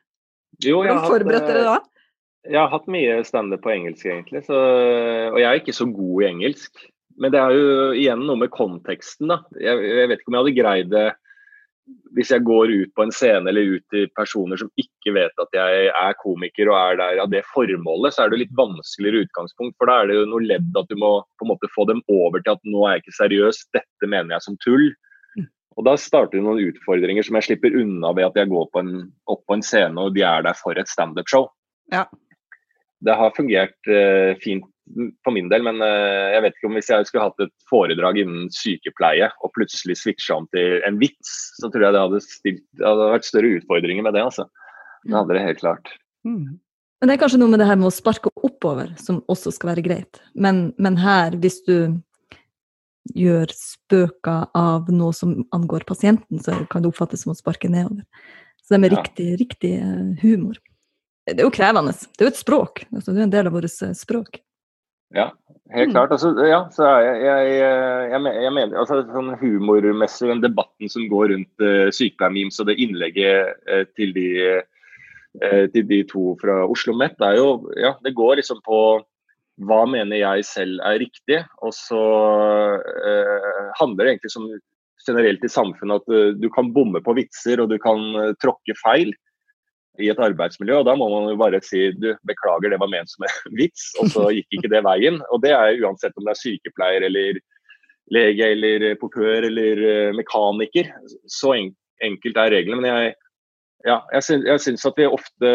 Jo, jeg har, hatt, dere da? jeg har hatt mye standup på engelsk, egentlig. Så, og jeg er ikke så god i engelsk. Men det er jo igjen noe med konteksten, da. Jeg, jeg vet ikke om jeg hadde greid det hvis jeg går ut på en scene eller ut til personer som ikke vet at jeg er komiker og er der av det formålet, så er det litt vanskeligere utgangspunkt. For da er det jo noe ledd at du må på en måte få dem over til at nå er jeg ikke seriøs, dette mener jeg som tull. Mm. Og Da starter det noen utfordringer som jeg slipper unna ved at jeg går på en, opp på en scene og de er der for et standup-show. Ja. Det har fungert eh, fint for min del, men uh, jeg vet ikke om hvis jeg skulle hatt et foredrag innen sykepleie og plutselig switcha om til en vits, så tror jeg det hadde, stilt, hadde vært større utfordringer med det. altså. Det hadde det helt klart. Mm. Men det er kanskje noe med det her med å sparke oppover som også skal være greit. Men, men her, hvis du gjør spøker av noe som angår pasienten, så kan det oppfattes som å sparke nedover. Så det er med riktig, riktig eh, humor. Det er jo krevende. Det er jo et språk. Altså, det er en del av vårt eh, språk. Ja, helt mm. klart. Altså, ja, så jeg, jeg, jeg, jeg mener altså, sånn humormessig den debatten som går rundt uh, sykepleiermemes og det innlegget uh, til, de, uh, til de to fra Oslo Met, er jo Ja, det går liksom på hva mener jeg selv er riktig, og så uh, handler det egentlig som generelt i samfunnet at du kan bomme på vitser og du kan tråkke feil i et arbeidsmiljø. og Da må man jo bare si du, beklager, det var ment som en (laughs) vits, og så gikk ikke det veien. Og det er uansett om det er sykepleier eller lege eller portør eller eh, mekaniker. Så enkelt er reglene. Men jeg, ja, jeg, syns, at vi ofte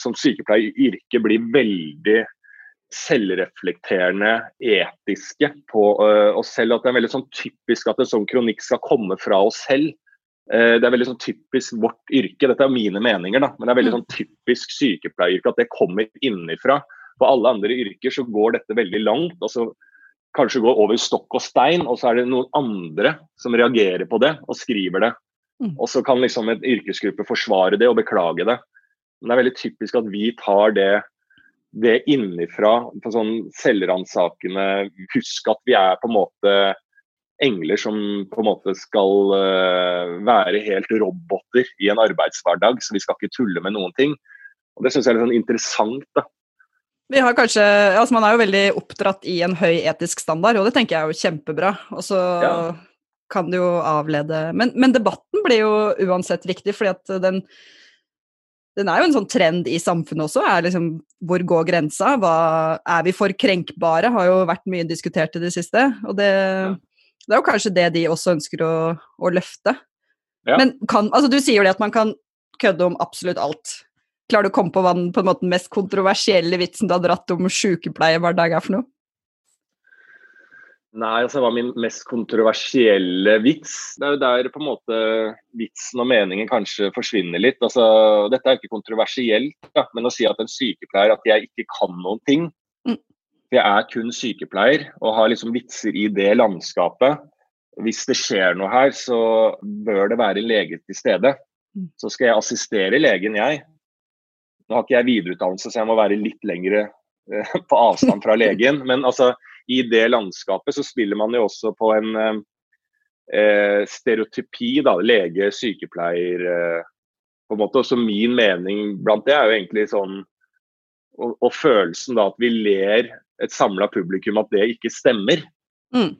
som sykepleier, yrket blir veldig selvreflekterende, etiske på uh, oss selv. At det er veldig sånn typisk at en sånn kronikk skal komme fra oss selv. Eh, det er veldig sånn typisk vårt yrke, dette er mine meninger, da, men det er veldig mm. sånn typisk sykepleieryrke at det kommer innenfra. For alle andre yrker så går dette veldig langt. og så kanskje går over stokk og stein, og så er det noen andre som reagerer på det og skriver det. Mm. Og så kan liksom en yrkesgruppe forsvare det og beklage det. Men det er veldig typisk at vi tar det, det innifra på sånn selvransakende Husk at vi er på en måte engler som på en måte skal eh, være helt roboter i en arbeidshverdag, så vi skal ikke tulle med noen ting. Og Det syns jeg er litt sånn interessant. da. Vi har kanskje, altså Man er jo veldig oppdratt i en høy etisk standard, og det tenker jeg er jo kjempebra. Og så Ja. kan det jo avlede men, men debatten blir jo uansett viktig, fordi at den den er jo en sånn trend i samfunnet også. er liksom, Hvor går grensa? Hva, er vi for krenkbare? Har jo vært mye diskutert i det siste. Og det, det er jo kanskje det de også ønsker å, å løfte. Ja. Men kan, altså du sier jo det at man kan kødde om absolutt alt. Klarer du å komme på hva den, på en måte, mest kontroversielle vitsen du har dratt om sykepleierhverdag hver dag er for noe? Nei, altså hva min mest kontroversielle vits Det er jo der på en måte vitsen og meningen kanskje forsvinner litt. Altså, dette er ikke kontroversielt, da, men å si at en sykepleier at jeg ikke kan noen ting. Mm. Jeg er kun sykepleier og har liksom vitser i det landskapet. Hvis det skjer noe her, så bør det være lege til stede. Mm. Så skal jeg assistere legen, jeg. Nå har ikke jeg videreutdannelse, så jeg må være litt lengre eh, på avstand fra (laughs) legen. Men altså, i det landskapet så spiller man jo også på en eh, stereotypi, da, lege, sykepleier eh, på en måte. Også min mening blant det er jo egentlig sånn Og, og følelsen da at vi ler et samla publikum at det ikke stemmer. Mm.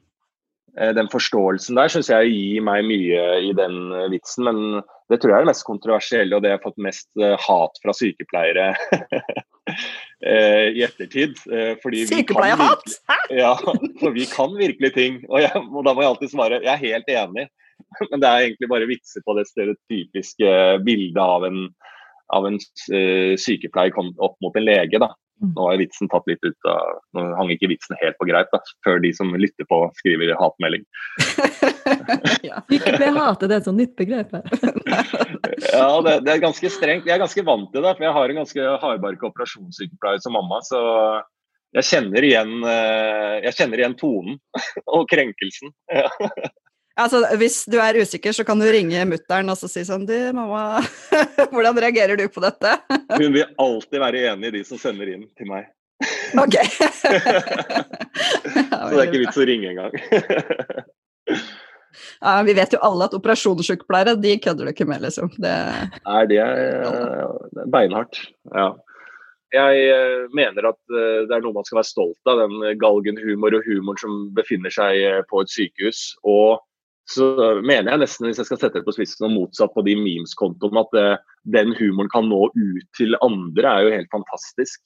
Eh, den forståelsen der syns jeg gir meg mye i den eh, vitsen, men det tror jeg er det mest kontroversielle, og det jeg har fått mest eh, hat fra sykepleiere (laughs) i ettertid. Sykepleierhat! virkelig- Ja, for vi kan virkelig ting. Og, jeg, og da må jeg alltid svare jeg er helt enig. (laughs) Men det er egentlig bare vitser på det stereotypiske bildet av en, av en sykepleier opp mot en lege. da. Mm. Nå er vitsen tatt litt ut av Nå hang ikke vitsen helt på greip, da, før de som lytter på skriver hatmelding. (laughs) ja. Sykepleierhat, er det et sånt nytt begrep her? (laughs) Ja, det, det er ganske strengt. Jeg er ganske vant til det, for jeg har en ganske hardbarka operasjonssykepleier som mamma. Så jeg kjenner igjen, eh, jeg kjenner igjen tonen (laughs) og krenkelsen. Altså, hvis du er usikker, så kan du ringe mutter'n og så si sånn Du, mamma, (laughs) hvordan reagerer du på dette? Hun vil alltid være enig i de som sender inn til meg. Ok. (laughs) Så det er ikke vits å ringe engang. (laughs) Ja, vi vet jo alle at operasjonssykepleiere, de kødder du ikke med, liksom. Det, Nei, det er, er beinhardt. Ja. Jeg eh, mener at eh, det er noe man skal være stolt av, den galgenhumor og humoren som befinner seg eh, på et sykehus. Og så mener jeg nesten, hvis jeg skal sette det på spissen og motsatt på de memes-kontoene, at eh, den humoren kan nå ut til andre, er jo helt fantastisk.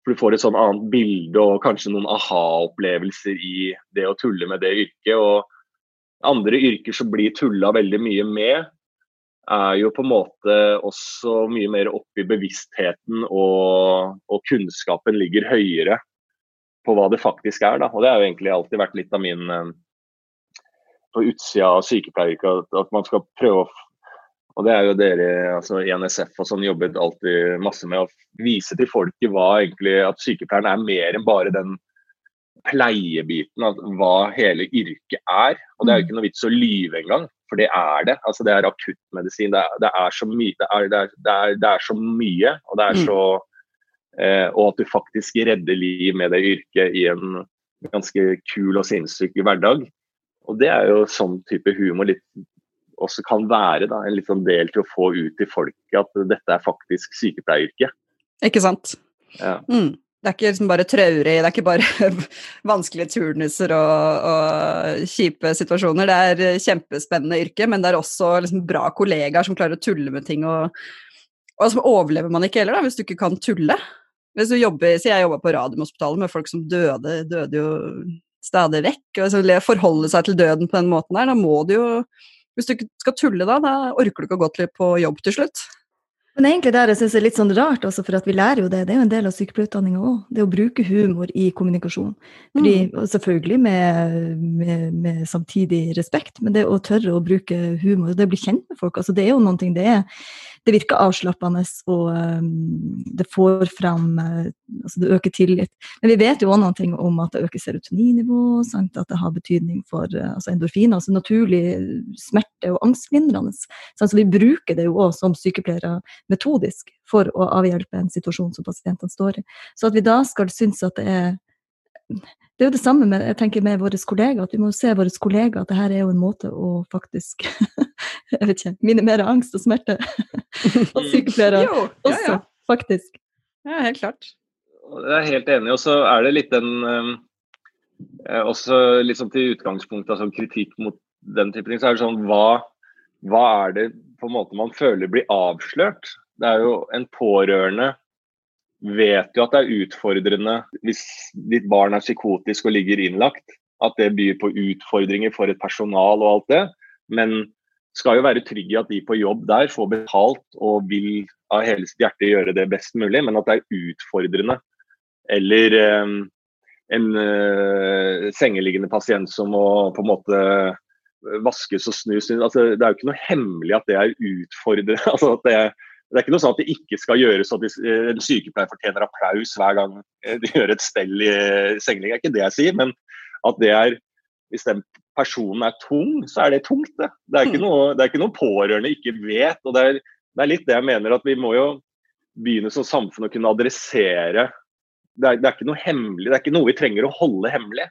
For Du får et sånn annet bilde og kanskje noen aha-opplevelser i det å tulle med det yrket. og Andre yrker som blir tulla veldig mye med, er jo på en måte også mye mer oppe i bevisstheten, og, og kunnskapen ligger høyere på hva det faktisk er. Da. Og Det har jo egentlig alltid vært litt av min eh, på utsida av sykepleieryrket, at, at man skal prøve å og det er jo dere altså NSF og sånn jobbet alltid masse med å vise til folket hva egentlig at sykepleieren er mer enn bare den pleiebiten av hva hele yrket er. Og det er jo ikke noe vits å lyve engang, for det er det. Altså Det er akuttmedisin. Det det det er, det er så mye, og det er Mm. så eh, Og at du faktisk redder liv med det yrket i en ganske kul og sinnssyk hverdag. Og det er jo sånn type humor litt også kan være da, en sånn del til å få ut til folket at dette er faktisk sykepleieryrket. ikke sant? Ja. Mm. Det er ikke liksom bare traurig, det er ikke bare (laughs) vanskelige turnuser og, og kjipe situasjoner. Det er kjempespennende yrke, men det er også liksom bra kollegaer som klarer å tulle med ting. Og, og så overlever man ikke heller, da, hvis du ikke kan tulle. Hvis du jobber, så Jeg jobba på Radiumhospitalet med folk som døde, døde jo stadig vekk. og Forholde seg til døden på den måten der. Da må du jo Hvis du ikke skal tulle da, da orker du ikke å gå til på jobb til slutt. Men egentlig der jeg synes det er litt sånn rart, også, for at vi lærer jo det. Det er jo en del av sykepleierutdanninga òg. Det å bruke humor i kommunikasjon. Fordi, mm. selvfølgelig med, med, med samtidig respekt, men det å tørre å bruke humor, det å bli kjent med folk, altså det er jo noen ting det er det virker avslappende, og um, det får fram uh, altså Det øker tillit. Men vi vet jo også noen ting om at det øker serotoninivå, sant? at det har betydning for uh, altså endorfiner, altså naturlig smerte- og angstlindrende. Så vi bruker det jo også som sykepleiere metodisk for å avhjelpe en situasjon som pasientene står i. Så at vi da skal synes at det er det er jo det samme med, jeg tenker med våre kollegaer, at vi må se våre kollegaer at det her er jo en måte å faktisk (laughs) jeg vet ikke, minimere angst og smerte. (laughs) og sykepleiere Jo, ja, også, faktisk. ja, helt klart. Jeg er helt enig. Og så er det litt den um, eh, Også litt sånn til utgangspunktet, altså kritikk mot den type ting. Så er det sånn hva, hva er det på en måte man føler blir avslørt? Det er jo en pårørende vet jo at det er utfordrende hvis ditt barn er psykotisk og ligger innlagt. At det byr på utfordringer for et personal og alt det. Men skal jo være trygg i at de på jobb der får betalt og vil av hele sitt hjerte gjøre det best mulig, men at det er utfordrende. Eller eh, en eh, sengeliggende pasient som må på en måte vaskes og snus. Altså, det er jo ikke noe hemmelig at det er utfordrende. (laughs) Altså, at det, det er ikke noe sånn at det ikke skal gjøres at eh, en sykepleier fortjener applaus hver gang eh, de (laughs) gjør et stell i sengeligg. Det er ikke det jeg sier, men at det er hvis den personen er tung, så er det tungt. Det, det, er, ikke Mm. noe, det er ikke noe pårørende ikke vet. og det er, det er litt det jeg mener at vi må jo begynne som samfunn å kunne adressere det er, det er ikke noe hemmelig, det er ikke noe vi trenger å holde hemmelig.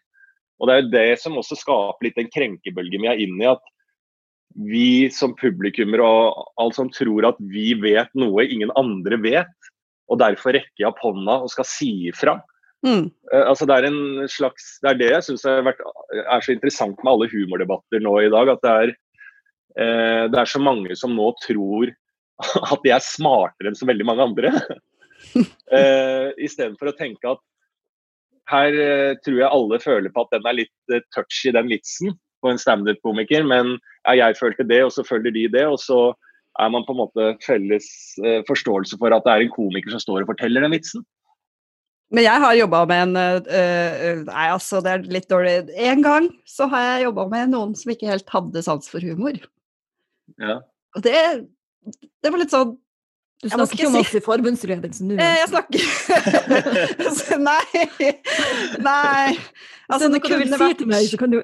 Og Det er jo det som også skaper litt den krenkebølgen vi er inne i. At vi som publikummer og alle som tror at vi vet noe ingen andre vet, og derfor rekker jeg opp hånda og skal si ifra. Mm. Eh, altså det er en slags, det er det jeg syns er så interessant med alle humordebatter nå i dag. At det er, eh, det er så mange som nå tror (laughs) at de er smartere enn så veldig mange andre. (laughs) eh, Istedenfor å tenke at her eh, tror jeg alle føler på at den er litt eh, touchy, den vitsen på en standup-komiker. Men jeg følte det, og så føler de det. Og så er man på en måte felles eh, forståelse for at det er en komiker som står og forteller den vitsen. Men jeg har jobba med en øh, Nei, altså, det er litt dårlig. En gang så har jeg jobba med noen som ikke helt hadde sans for humor. Ja. Og det, det var litt sånn Du snakker ikke om oss i forbundsledelsen nå? eh, Jeg snakker (laughs) Nei. Nei. Altså, det kunne si vært til meg, så kan du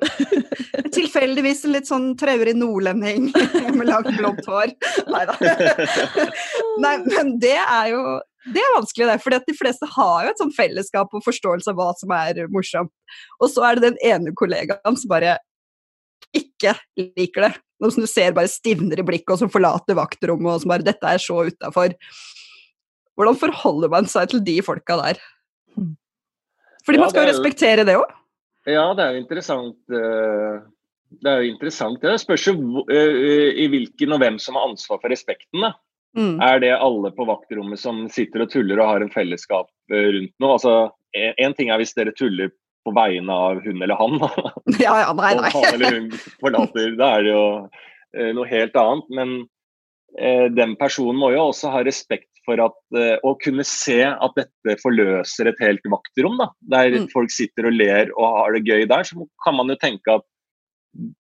(laughs) tilfeldigvis en litt sånn traurig nordlending (laughs) med langt, blondt hår. Nei da. Nei, men det er jo det er vanskelig, det. For de fleste har jo et sånn fellesskap og forståelse av hva som er morsomt. Og så er det den ene kollegaen som bare ikke liker det. Noe som du ser bare stivner i blikket, og som forlater vaktrommet, og som bare 'Dette er så utafor'. Hvordan forholder man seg til de folka der? Fordi Ja, man skal jo er respektere det òg. Ja, det er jo interessant. eh, Det er jo interessant. Det spørs jo eh, i hvilken og hvem som har ansvar for respekten. da. Mm. Er det alle på vaktrommet som sitter og tuller og har en fellesskap eh, rundt noe? Altså, en ting er hvis dere tuller på vegne av hun eller han. (laughs) Ja, ja, nei, og nei. han eller hun forlater. Da er det jo eh, noe helt annet. Men eh, den personen må jo også ha respekt for at, eh, å kunne se at dette forløser et helt vaktrom. Da, der Mm. folk sitter og ler og har det gøy der. Så kan man jo tenke at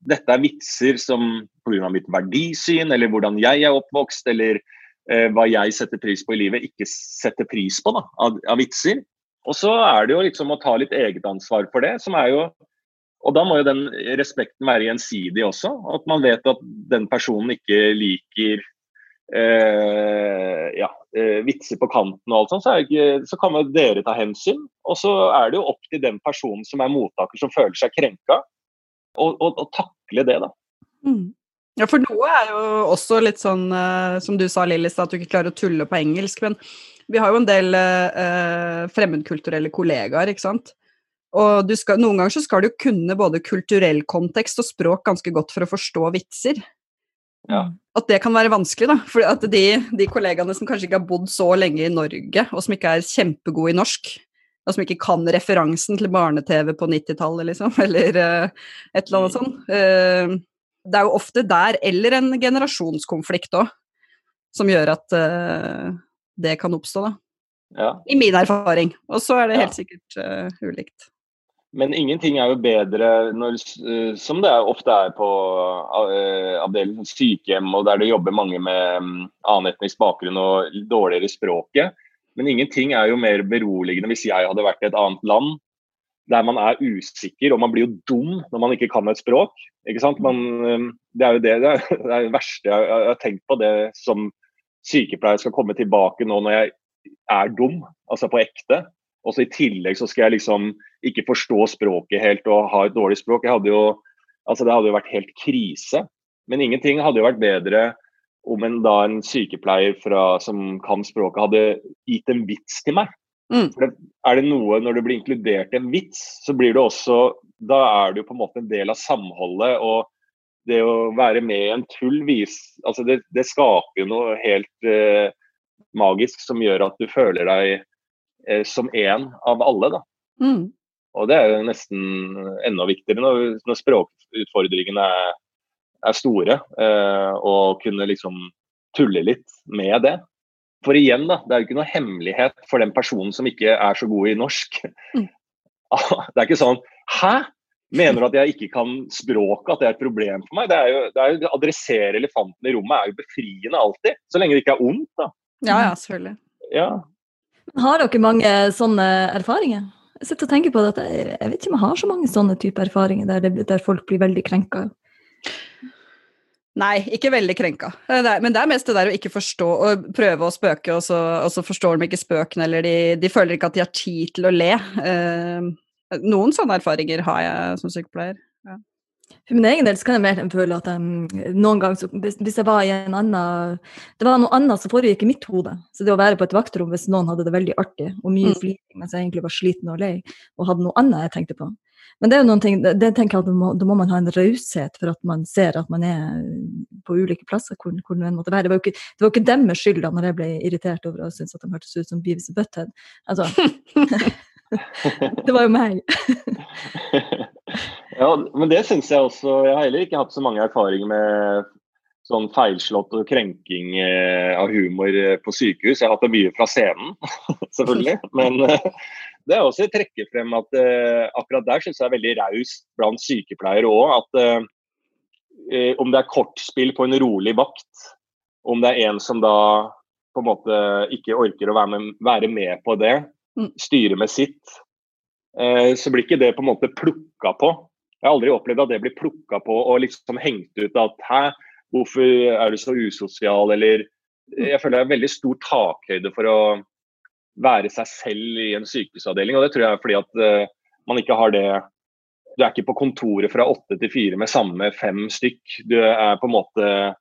dette er vitser som pga. mitt verdisyn, eller hvordan jeg er oppvokst, eller eh, hva jeg setter pris på i livet, ikke setter pris på da, av, av vitser. Og så er det jo liksom å ta litt eget ansvar for det, som er jo Og da må jo den respekten være gjensidig også. At man vet at den personen ikke liker eh, ja, eh, vitser på kanten og alt sånt, så, er ikke, så kan jo dere ta hensyn. Og så er det jo opp til den personen som er mottaker, som føler seg krenka, å takle det, da. Mm. Ja, for noe er jo også litt sånn, eh, som du sa, Lillis, at du ikke klarer å tulle på engelsk. Men vi har jo en del eh, fremmedkulturelle kollegaer, ikke sant. Og du skal, noen ganger så skal du kunne både kulturell kontekst og språk ganske godt for å forstå vitser. Ja. At det kan være vanskelig, da. For at de, de kollegaene som kanskje ikke har bodd så lenge i Norge, og som ikke er kjempegode i norsk, og som ikke kan referansen til barne-TV på 90-tallet, liksom, (laughs) eller eh, et eller annet sånt. eh, det er jo ofte der, eller en generasjonskonflikt òg, som gjør at eh, det kan oppstå, da. Ja. I min erfaring. Og så er det helt sikkert uh, ulikt. Men ingenting er jo bedre når, eh, som det er, ofte er på uh, avdeling sykehjem, og der det jobber mange med um, annen etnisk bakgrunn og dårligere språket. Men ingenting er jo mer beroligende hvis jeg hadde vært i et annet land der man er usikker, og man blir jo dum når man ikke kan et språk. ikke sant? Man, um, det er jo det, det, er, det, er verste jeg, jeg, har tenkt på det som sykepleier skal komme tilbake nå når jeg er dum, altså på ekte. Og så I tillegg så skal jeg liksom ikke forstå språket helt og ha et dårlig språk. Jeg hadde jo, altså Det hadde jo vært helt krise. Men ingenting hadde jo vært bedre om en, da en sykepleier fra, som kan språket, hadde gitt en vits til meg. Mm. For det, er det noe Når du blir inkludert i en vits, så blir du også Da er du på en måte en del av samholdet. og det å være med i en tull vis, altså det, det, skaper jo noe helt eh, magisk som gjør at du føler deg eh, som en av alle. da. Mm. Og det er jo nesten enda viktigere når, når språkutfordringene er, er store. Eh, og kunne liksom tulle litt med det. For igjen, da, det er jo ikke noe hemmelighet for den personen som ikke er så god i norsk. Mm. (laughs) Det er ikke sånn Hæ? Mener du at jeg ikke kan språket, at det er et problem for meg? Det er jo, det er jo Adressere elefanten i rommet er jo befriende alltid. Så lenge det ikke er ondt, da. Ja, ja, selvfølgelig. Ja. Har dere mange sånne erfaringer? Jeg sitter og tenker på det, jeg, jeg vet ikke om jeg har så mange sånne typer erfaringer der, det, der folk blir veldig krenka. Nei, ikke veldig krenka. Men det er mest det der å ikke forstå og prøve å spøke, og så, og så forstår de ikke spøken, eller de, de, føler ikke at de har tid til å le. Noen sånne erfaringer har jeg som sykepleier. Ja. For min egen del så kan jeg mer føle at jeg, noen ganger så, hvis, jeg var i en annen Det var noe annet som foregikk i mitt hode. Så det å være på et vaktrom hvis noen hadde det veldig artig og mye mm. fliring mens jeg egentlig var sliten og lei og hadde noe annet jeg tenkte på. Men det er jo noen ting, det, tenker jeg at må, da må man ha en raushet for at man ser at man er på ulike plasser hvor, hvor det måtte være. Det var jo ikke, det var ikke deres skyld da når jeg ble irritert over å synes at de hørtes ut som Beavis og Butthead. Altså, (laughs) det var jo meg. (laughs) ja, men det syns jeg også. Jeg har heller ikke hatt så mange erfaringer med sånn feilslått og krenking eh, av humor eh, på sykehus. Jeg har hatt det mye fra scenen, (laughs) selvfølgelig. Men eh, det er også å trekke frem at akkurat der syns jeg er veldig raust blant sykepleiere òg. At om det er kortspill på en rolig vakt, om det er en som da på en måte ikke orker å være med, være med på det. Styre med sitt, eh, så blir ikke det på en måte plukka på. Jeg har aldri opplevd at det blir plukka på og liksom hengt ut at hæ, hvorfor er du så usosial, eller Jeg føler det er veldig stor takhøyde for å være seg selv i en sykehusavdeling, og det tror jeg er fordi at uh, man ikke har det. Du er ikke på kontoret fra åtte til fire med samme fem stykk. Du er på en måte Eh,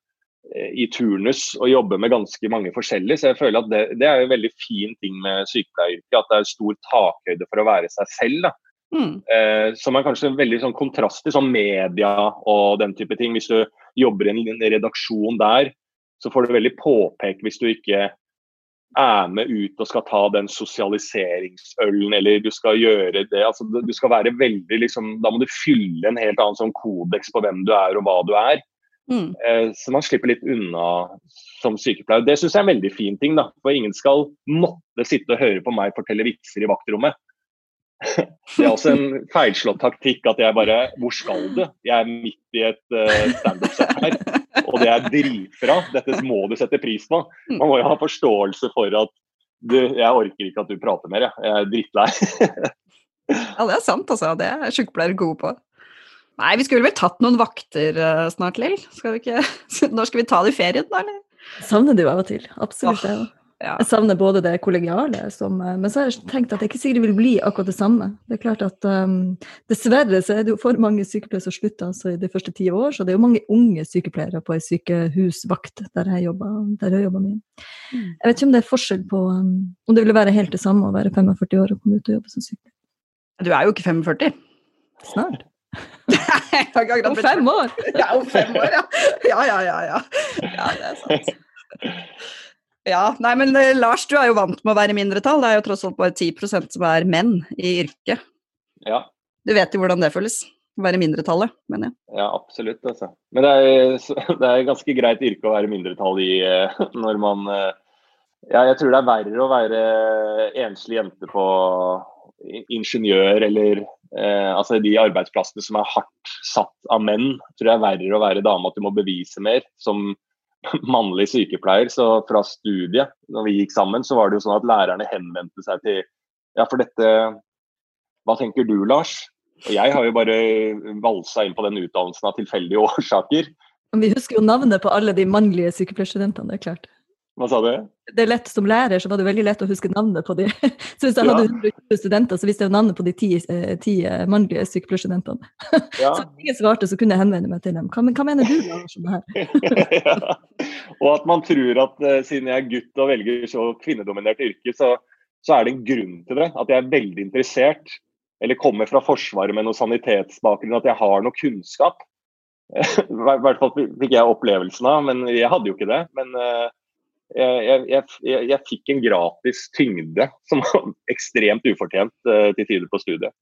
i turnus og jobber med ganske mange forskjellige. Så jeg føler at det, det er en veldig fin ting med sykepleieryrket. At det er stor takhøyde for å være seg selv. Mm. Eh, som er kanskje en veldig sånn kontrast til sånn media og den type ting. Hvis du jobber i en redaksjon der, så får du veldig påpek hvis du ikke er med ut og skal ta den sosialiseringsølen, eller du skal gjøre det. altså Du skal være veldig liksom, Da må du fylle en helt annen sånn kodeks på hvem du er og hva du er. Mm. Eh, så man slipper litt unna som sykepleier. Det syns jeg er en veldig fin ting. da, For ingen skal måtte sitte og høre på meg fortelle vitser i vaktrommet. (laughs) Det er også en feilslått taktikk at jeg bare Hvor skal du? Jeg er midt i et uh, standup-sett her, og det er dritbra. Dette må du sette pris på. Mm. Man må jo ha forståelse for at du, jeg orker ikke at du prater mer, jeg. Jeg er drittlei. (laughs) ja, det er sant, altså. Det er sykepleiere gode på. Nei, vi skulle vel tatt noen vakter uh, snart, Lill? Skal (laughs) Når skal vi ta det i ferien, da, eller? Savner det jo av og til. Absolutt. Oh, ja. Jeg savner både det kollegiale, som, eh, men så har jeg tenkt at det ikke sikkert vil bli akkurat det samme. Det er klart at um, Dessverre så er det jo for mange sykepleiere som slutter altså, i de første ti år, så det er jo mange unge sykepleiere på ei sykehusvakt der jeg jobber, der jeg jobber mye. Mm. Jeg vet ikke om det er forskjell på um, om det ville være helt det samme å være 45 år og komme ut og jobbe som sykepleier. Du er jo ikke 45. Snart. Om fem år! (laughs) ja, om fem år, ja. Ja, ja, ja. ja. ja det er sant. Ja, nei, men eh, Lars, du er jo vant med å være i mindretall. Det er jo tross alt bare 10 som er menn i yrket. Ja. Du vet jo hvordan det føles? Å være mindretallet, mener jeg. Ja, absolutt. Altså. Men det er, (laughs) det er ganske greit yrke å være mindretall i eh, (laughs) når man eh, Ja, jeg tror det er verre å være enslig jente på ingeniør eller eh, altså de arbeidsplassene som er hardt satt av menn, tror jeg er verre å være dame, at du må bevise mer. Som (laughs) mannlig sykepleier, så fra studiet, når vi gikk sammen, så var det jo sånn at lærerne henvendte seg til Ja, for dette Hva tenker du, Lars? Og jeg har jo bare valsa inn på den utdannelsen av tilfeldige (laughs) årsaker. Vi husker jo navnet på alle de mannlige sykepleierstudentene, det er klart. Hva sa du? Det er lett Som lærer så var det veldig lett å huske navnet på de. (laughs) Så hvis jeg hadde 120 studenter, så visste jeg navnet på de ti, eh, ti eh, mannlige sykepleierstudentene. (laughs) Ja. Så hvis ingen svarte, så kunne jeg henvende meg til dem. Hva, men hva mener du Lars, om det her? (laughs) ja. Og at man tror at eh, siden jeg er gutt og velger så kvinnedominert yrke, så, så er det en grunn til det. At jeg er veldig interessert, eller kommer fra Forsvaret med noe sanitetsbakgrunn, at jeg har noe kunnskap. I hvert fall fikk jeg opplevelsen av, men jeg hadde jo ikke det. Men jeg, jeg, jeg, fikk en gratis tyngde som var (laughs) ekstremt ufortjent eh, til tider på studiet.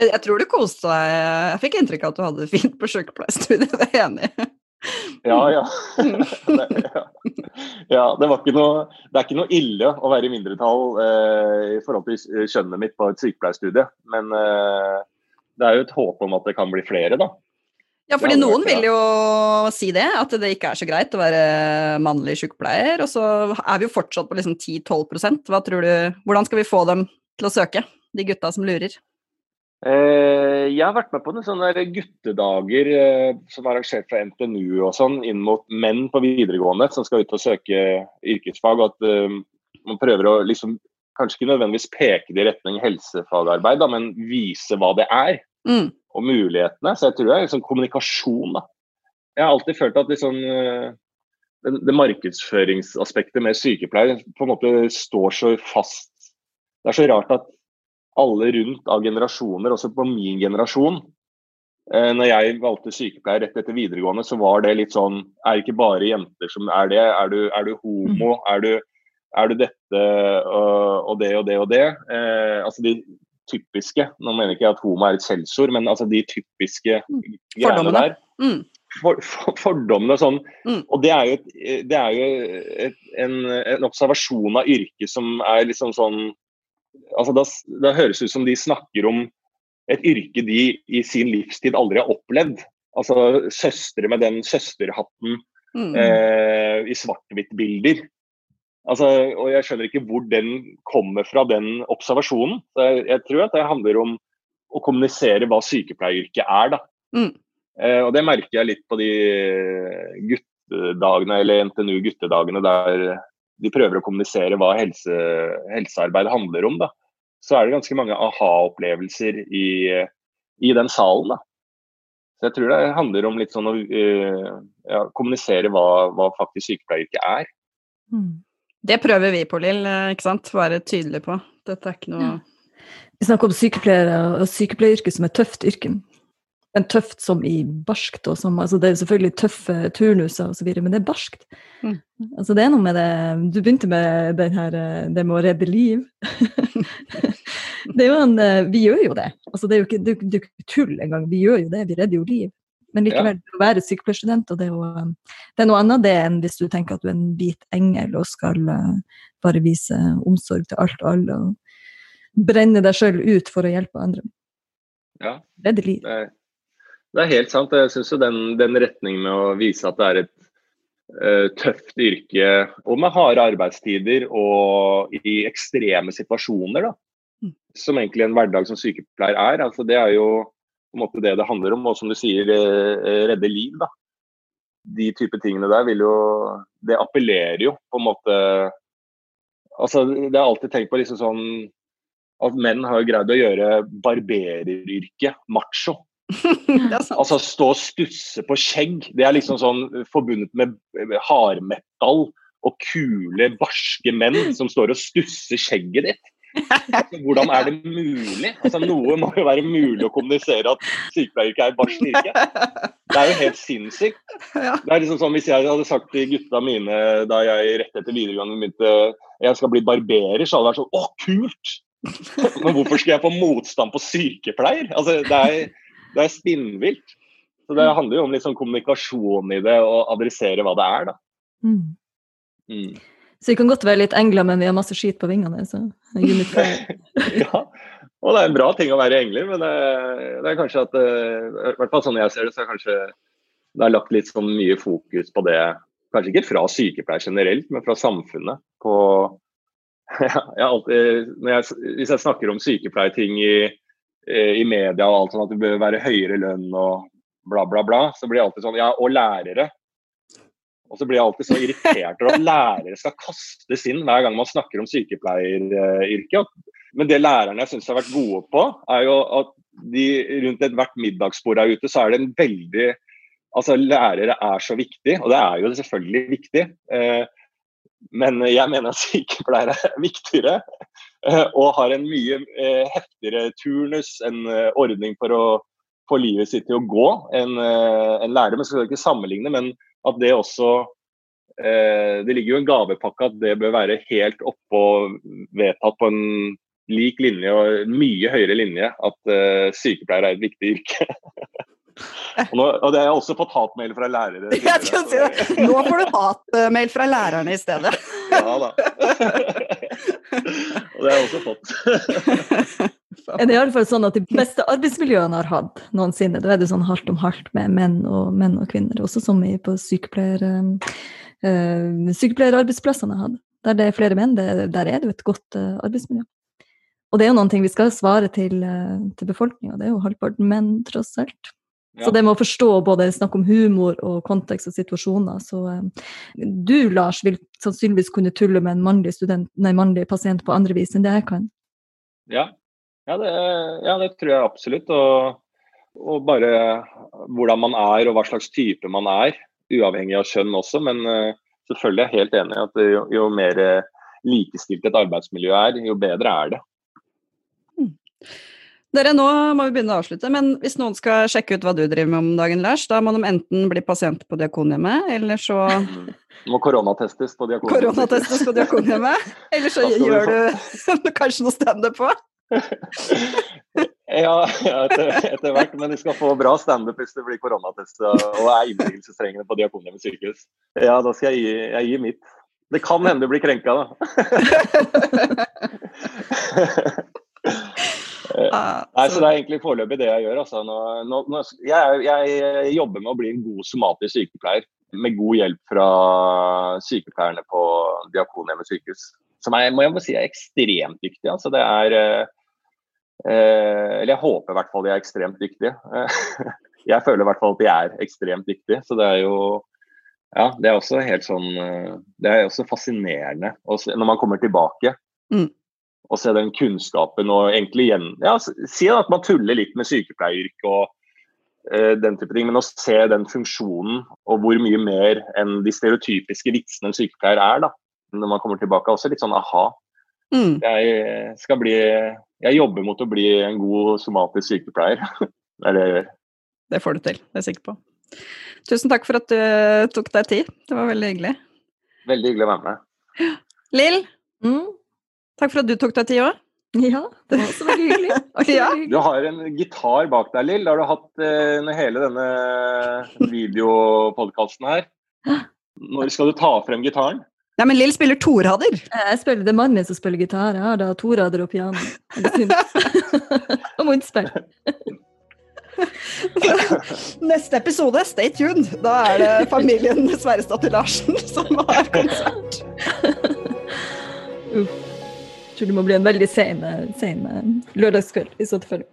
Jeg tror du koste deg. Jeg fikk inntrykk av at du hadde det fint på sykepleierstudiet, (laughs) det er jeg enig i. Ja, ja. (laughs) det, ja. ja det, noe, det er ikke noe ille å være i mindretall eh, i forhold til kjønnet mitt på et sykepleierstudie. Men eh, det er jo et håp om at det kan bli flere, da. Ja, fordi noen vil jo si det, at det ikke er så greit å være mannlig sykepleier. Og så er vi jo fortsatt på liksom 10-12% Hva tror du, Hvordan skal vi få dem til å søke, de gutta som lurer? Eh, jeg har vært med på noen sånne guttedager eh, som er arrangert fra NTNU og sånn, inn mot menn på videregående som skal ut og søke yrkesfag. og At eh, man prøver å liksom kanskje ikke nødvendigvis peke det i retning helsefagarbeid, da, men vise hva det er. Mm. Og mulighetene. Så jeg tror det er liksom kommunikasjon. da. Jeg har alltid følt at liksom, det, det markedsføringsaspektet med sykepleier på en måte står så fast. Det er så rart at alle rundt av generasjoner, også på min generasjon eh, når jeg valgte sykepleier rett etter videregående, så var det litt sånn Er det ikke bare jenter som er det? Er du, er du homo? Er du, er du dette og, og det og det og det? Eh, altså de typiske Nå mener ikke jeg at homo er et skjellsord, men altså de typiske greiene Fordommene. der. Mm. For, for, fordommene og sånn. Mm. Og det er jo, et, det er jo et, en, en observasjon av yrket som er liksom sånn altså da, da høres det ut som de snakker om et yrke de i sin livstid aldri har opplevd. Altså søstre med den søsterhatten Mm. eh, i svart-hvitt-bilder. Altså, og jeg skjønner ikke hvor den kommer fra, den observasjonen. Jeg, jeg tror at det handler om å kommunisere hva sykepleieryrket er, da. Mm. Eh, og det merker jeg litt på de guttedagene, eller NTNU guttedagene, der de prøver å kommunisere hva helse, helsearbeid handler om, da. Så er det ganske mange aha-opplevelser i, i den salen, da. Så jeg tror det handler om litt sånn å uh, ja, kommunisere hva, hva faktisk sykepleieryrket er. Mm. Det prøver vi på, Lill. eh, ikke sant? Være tydelig på. Dette er ikke noe Vi snakker om sykepleiere og sykepleieryrket som et tøft yrke. En tøft som i barskt. Og som, altså det er selvfølgelig tøffe turnuser osv., men det er barskt. Mm. Altså det er noe med det Du begynte med den her, eh, det med å redde liv. (laughs) det er jo en, eh, vi gjør jo det. Altså det er jo ikke, det det er ikke tull engang. Vi gjør jo det. Vi redder jo liv. Men likevel, å være sykepleierstudent, og det er jo eh, det er noe annet det enn hvis du tenker at du er en hvit engel og skal eh, bare vise omsorg til alt og alle. og brenne deg sjøl ut for å hjelpe andre. Ja. Redde liv. Det er, det er helt sant. Jeg syns jo den, den retningen med å vise at det er et eh, tøft yrke, og med harde arbeidstider og i ekstreme situasjoner, da. Mm. Som egentlig en hverdag som sykepleier er. Altså, det er jo måte det det handler om, og som du sier, eh, redde liv. da. De type tingene der vil jo Det appellerer jo på en måte Altså, det er alltid tenkt på liksom sånn at menn har jo greid å gjøre barbereryrket macho. (laughs) Altså stå og stusse på skjegg. Det er liksom sånn forbundet med hardmetall og kule, barske menn som står og stusser skjegget ditt. Altså, hvordan er det mulig? Altså, noe må jo være mulig å kommunisere at sykepleieryrket er barselyrke. Det er jo helt sinnssykt. Det er liksom sånn, Hvis jeg hadde sagt til gutta mine da jeg rett etter videregående begynte jeg skal bli barberer, så hadde det vært sånn Å, kult! Men hvorfor skal jeg få motstand på sykepleier? Altså, det er, det er spinnvilt. Så Det handler jo om sånn kommunikasjon i det, og adressere hva det er. da. Mm. Så vi kan godt være litt engler, men vi har masse skit på vingene. Så. (laughs) Ja, Og det er en bra ting å være engler, men det, det er kanskje at eh, I hvert fall sånn jeg ser det, så er kanskje det er lagt litt sånn mye fokus på det. Kanskje ikke fra sykepleier generelt, men fra samfunnet. På (laughs) jeg alltid, jeg, Hvis jeg snakker om sykepleierting i, i media og alt sånn at det bør være høyere lønn og bla, bla, bla, så blir det alltid sånn Ja, og lærere. Og så blir jeg alltid så irritert over at lærere skal kastes inn hver gang man snakker om sykepleieryrket. Men det lærerne syns har vært gode på, er jo at de rundt ethvert middagsbord her ute, så er det en veldig Altså, lærere er så viktig, og det er jo selvfølgelig viktig. Eh, men jeg mener at sykepleiere er viktigere eh, og har en mye eh, heftigere turnus, en ordning for å få livet sitt til å gå enn en lærer. Men skal ikke sammenligne, men at det også Det ligger jo en gavepakke at det bør være helt oppå vedtatt på en lik linje og mye høyere linje at eh, sykepleier er et viktig yrke. (laughs) og, nå, og, det har jeg også fått hatmail fra lærere. (laughs) Jeg skal si det. Nå får du hatmail fra lærerne i stedet. ja da. (laughs) og det har jeg også fått. Det er iallfall sånn at de beste arbeidsmiljøene har hatt noensinne. Da er det sånn halvt om halvt med menn og, menn og kvinner. Også som i på sykepleier, øh, sykepleierarbeidsplassene har hatt. Der det er flere menn, det, der er det jo et godt øh, arbeidsmiljø. Og det er jo noen ting vi skal svare til, øh, til befolkninga, det er jo halvparten menn, tross alt. Ja. Så det med å forstå både snakk om humor og kontekst og situasjoner. Så du, Lars, vil sannsynligvis kunne tulle med en mannlig, student, nei, mannlig pasient på andre vis enn det jeg kan. Ja, ja, det, ja det, tror jeg absolutt. Og, og, bare hvordan man er og hva slags type man er, uavhengig av kjønn også. Men uh, selvfølgelig er jeg helt enig i at jo, jo mer likestilt et arbeidsmiljø er, jo bedre er det. Dere, nå må vi begynne å avslutte, men hvis noen skal sjekke ut hva du driver med om dagen, Lars, da må de enten bli pasient på Diakonhjemmet, eller så (laughs) Må koronatestes på Diakonhjemmet. Koronatestes på Diakonhjemmet, (laughs) eller så gjør du (laughs) kanskje noe standup på? (laughs) ja, etter, etter, hvert, men de skal få bra standup hvis det blir koronatest og er innleggelsestrengende på Diakonhjemmet sykehus. Ja, da skal jeg gi, jeg gi mitt. Det kan hende du blir krenka, da. Uh, (laughs) (laughs) Nei, så Det er egentlig foreløpig det jeg gjør. Altså. Nå, nå, jeg, jeg, jobber med å bli en god somatisk sykepleier. Med god hjelp fra sykepleierne på Diakonhjemmet sykehus. Som er, må jeg må si er ekstremt dyktige. Altså, det er uh, Eller jeg håper i hvert fall de er ekstremt dyktige. (laughs) jeg føler i hvert fall at de er ekstremt dyktige. Så det er jo ja, det er også helt sånn Det er også fascinerende når man kommer tilbake. Mm Og se den kunnskapen og egentlig igjen ja, Si at man tuller litt med sykepleieryrket og uh, den type ting, men å se den funksjonen og hvor mye mer enn de stereotypiske vitsene en sykepleier er, da, når man kommer tilbake, også litt sånn aha. Mm. Jeg skal bli Jeg jobber mot å bli en god somatisk sykepleier. (laughs) det er det jeg gjør. Det får du til, det er jeg sikker på. Tusen takk for at du tok deg tid. Det var veldig hyggelig. Veldig hyggelig å være med. Lill, mm. Takk for at du tok deg tid òg. Ja, det var også veldig hyggelig. (laughs) ja. Du har en gitar bak deg, Lill. Det har du hatt uh, hele denne videopodkasten her. Når skal du ta frem gitaren? Ja, men Lill spiller torader. Jeg spiller, Det er mannen min som spiller gitar. Jeg har da torader og piano. (laughs) og munnspill. (laughs) Neste episode, stay tuned. Da er det familien Sverresdatter Larsen (laughs) som har konsert. Uff tror det må bli en veldig sen, sen lørdagskveld i så fall.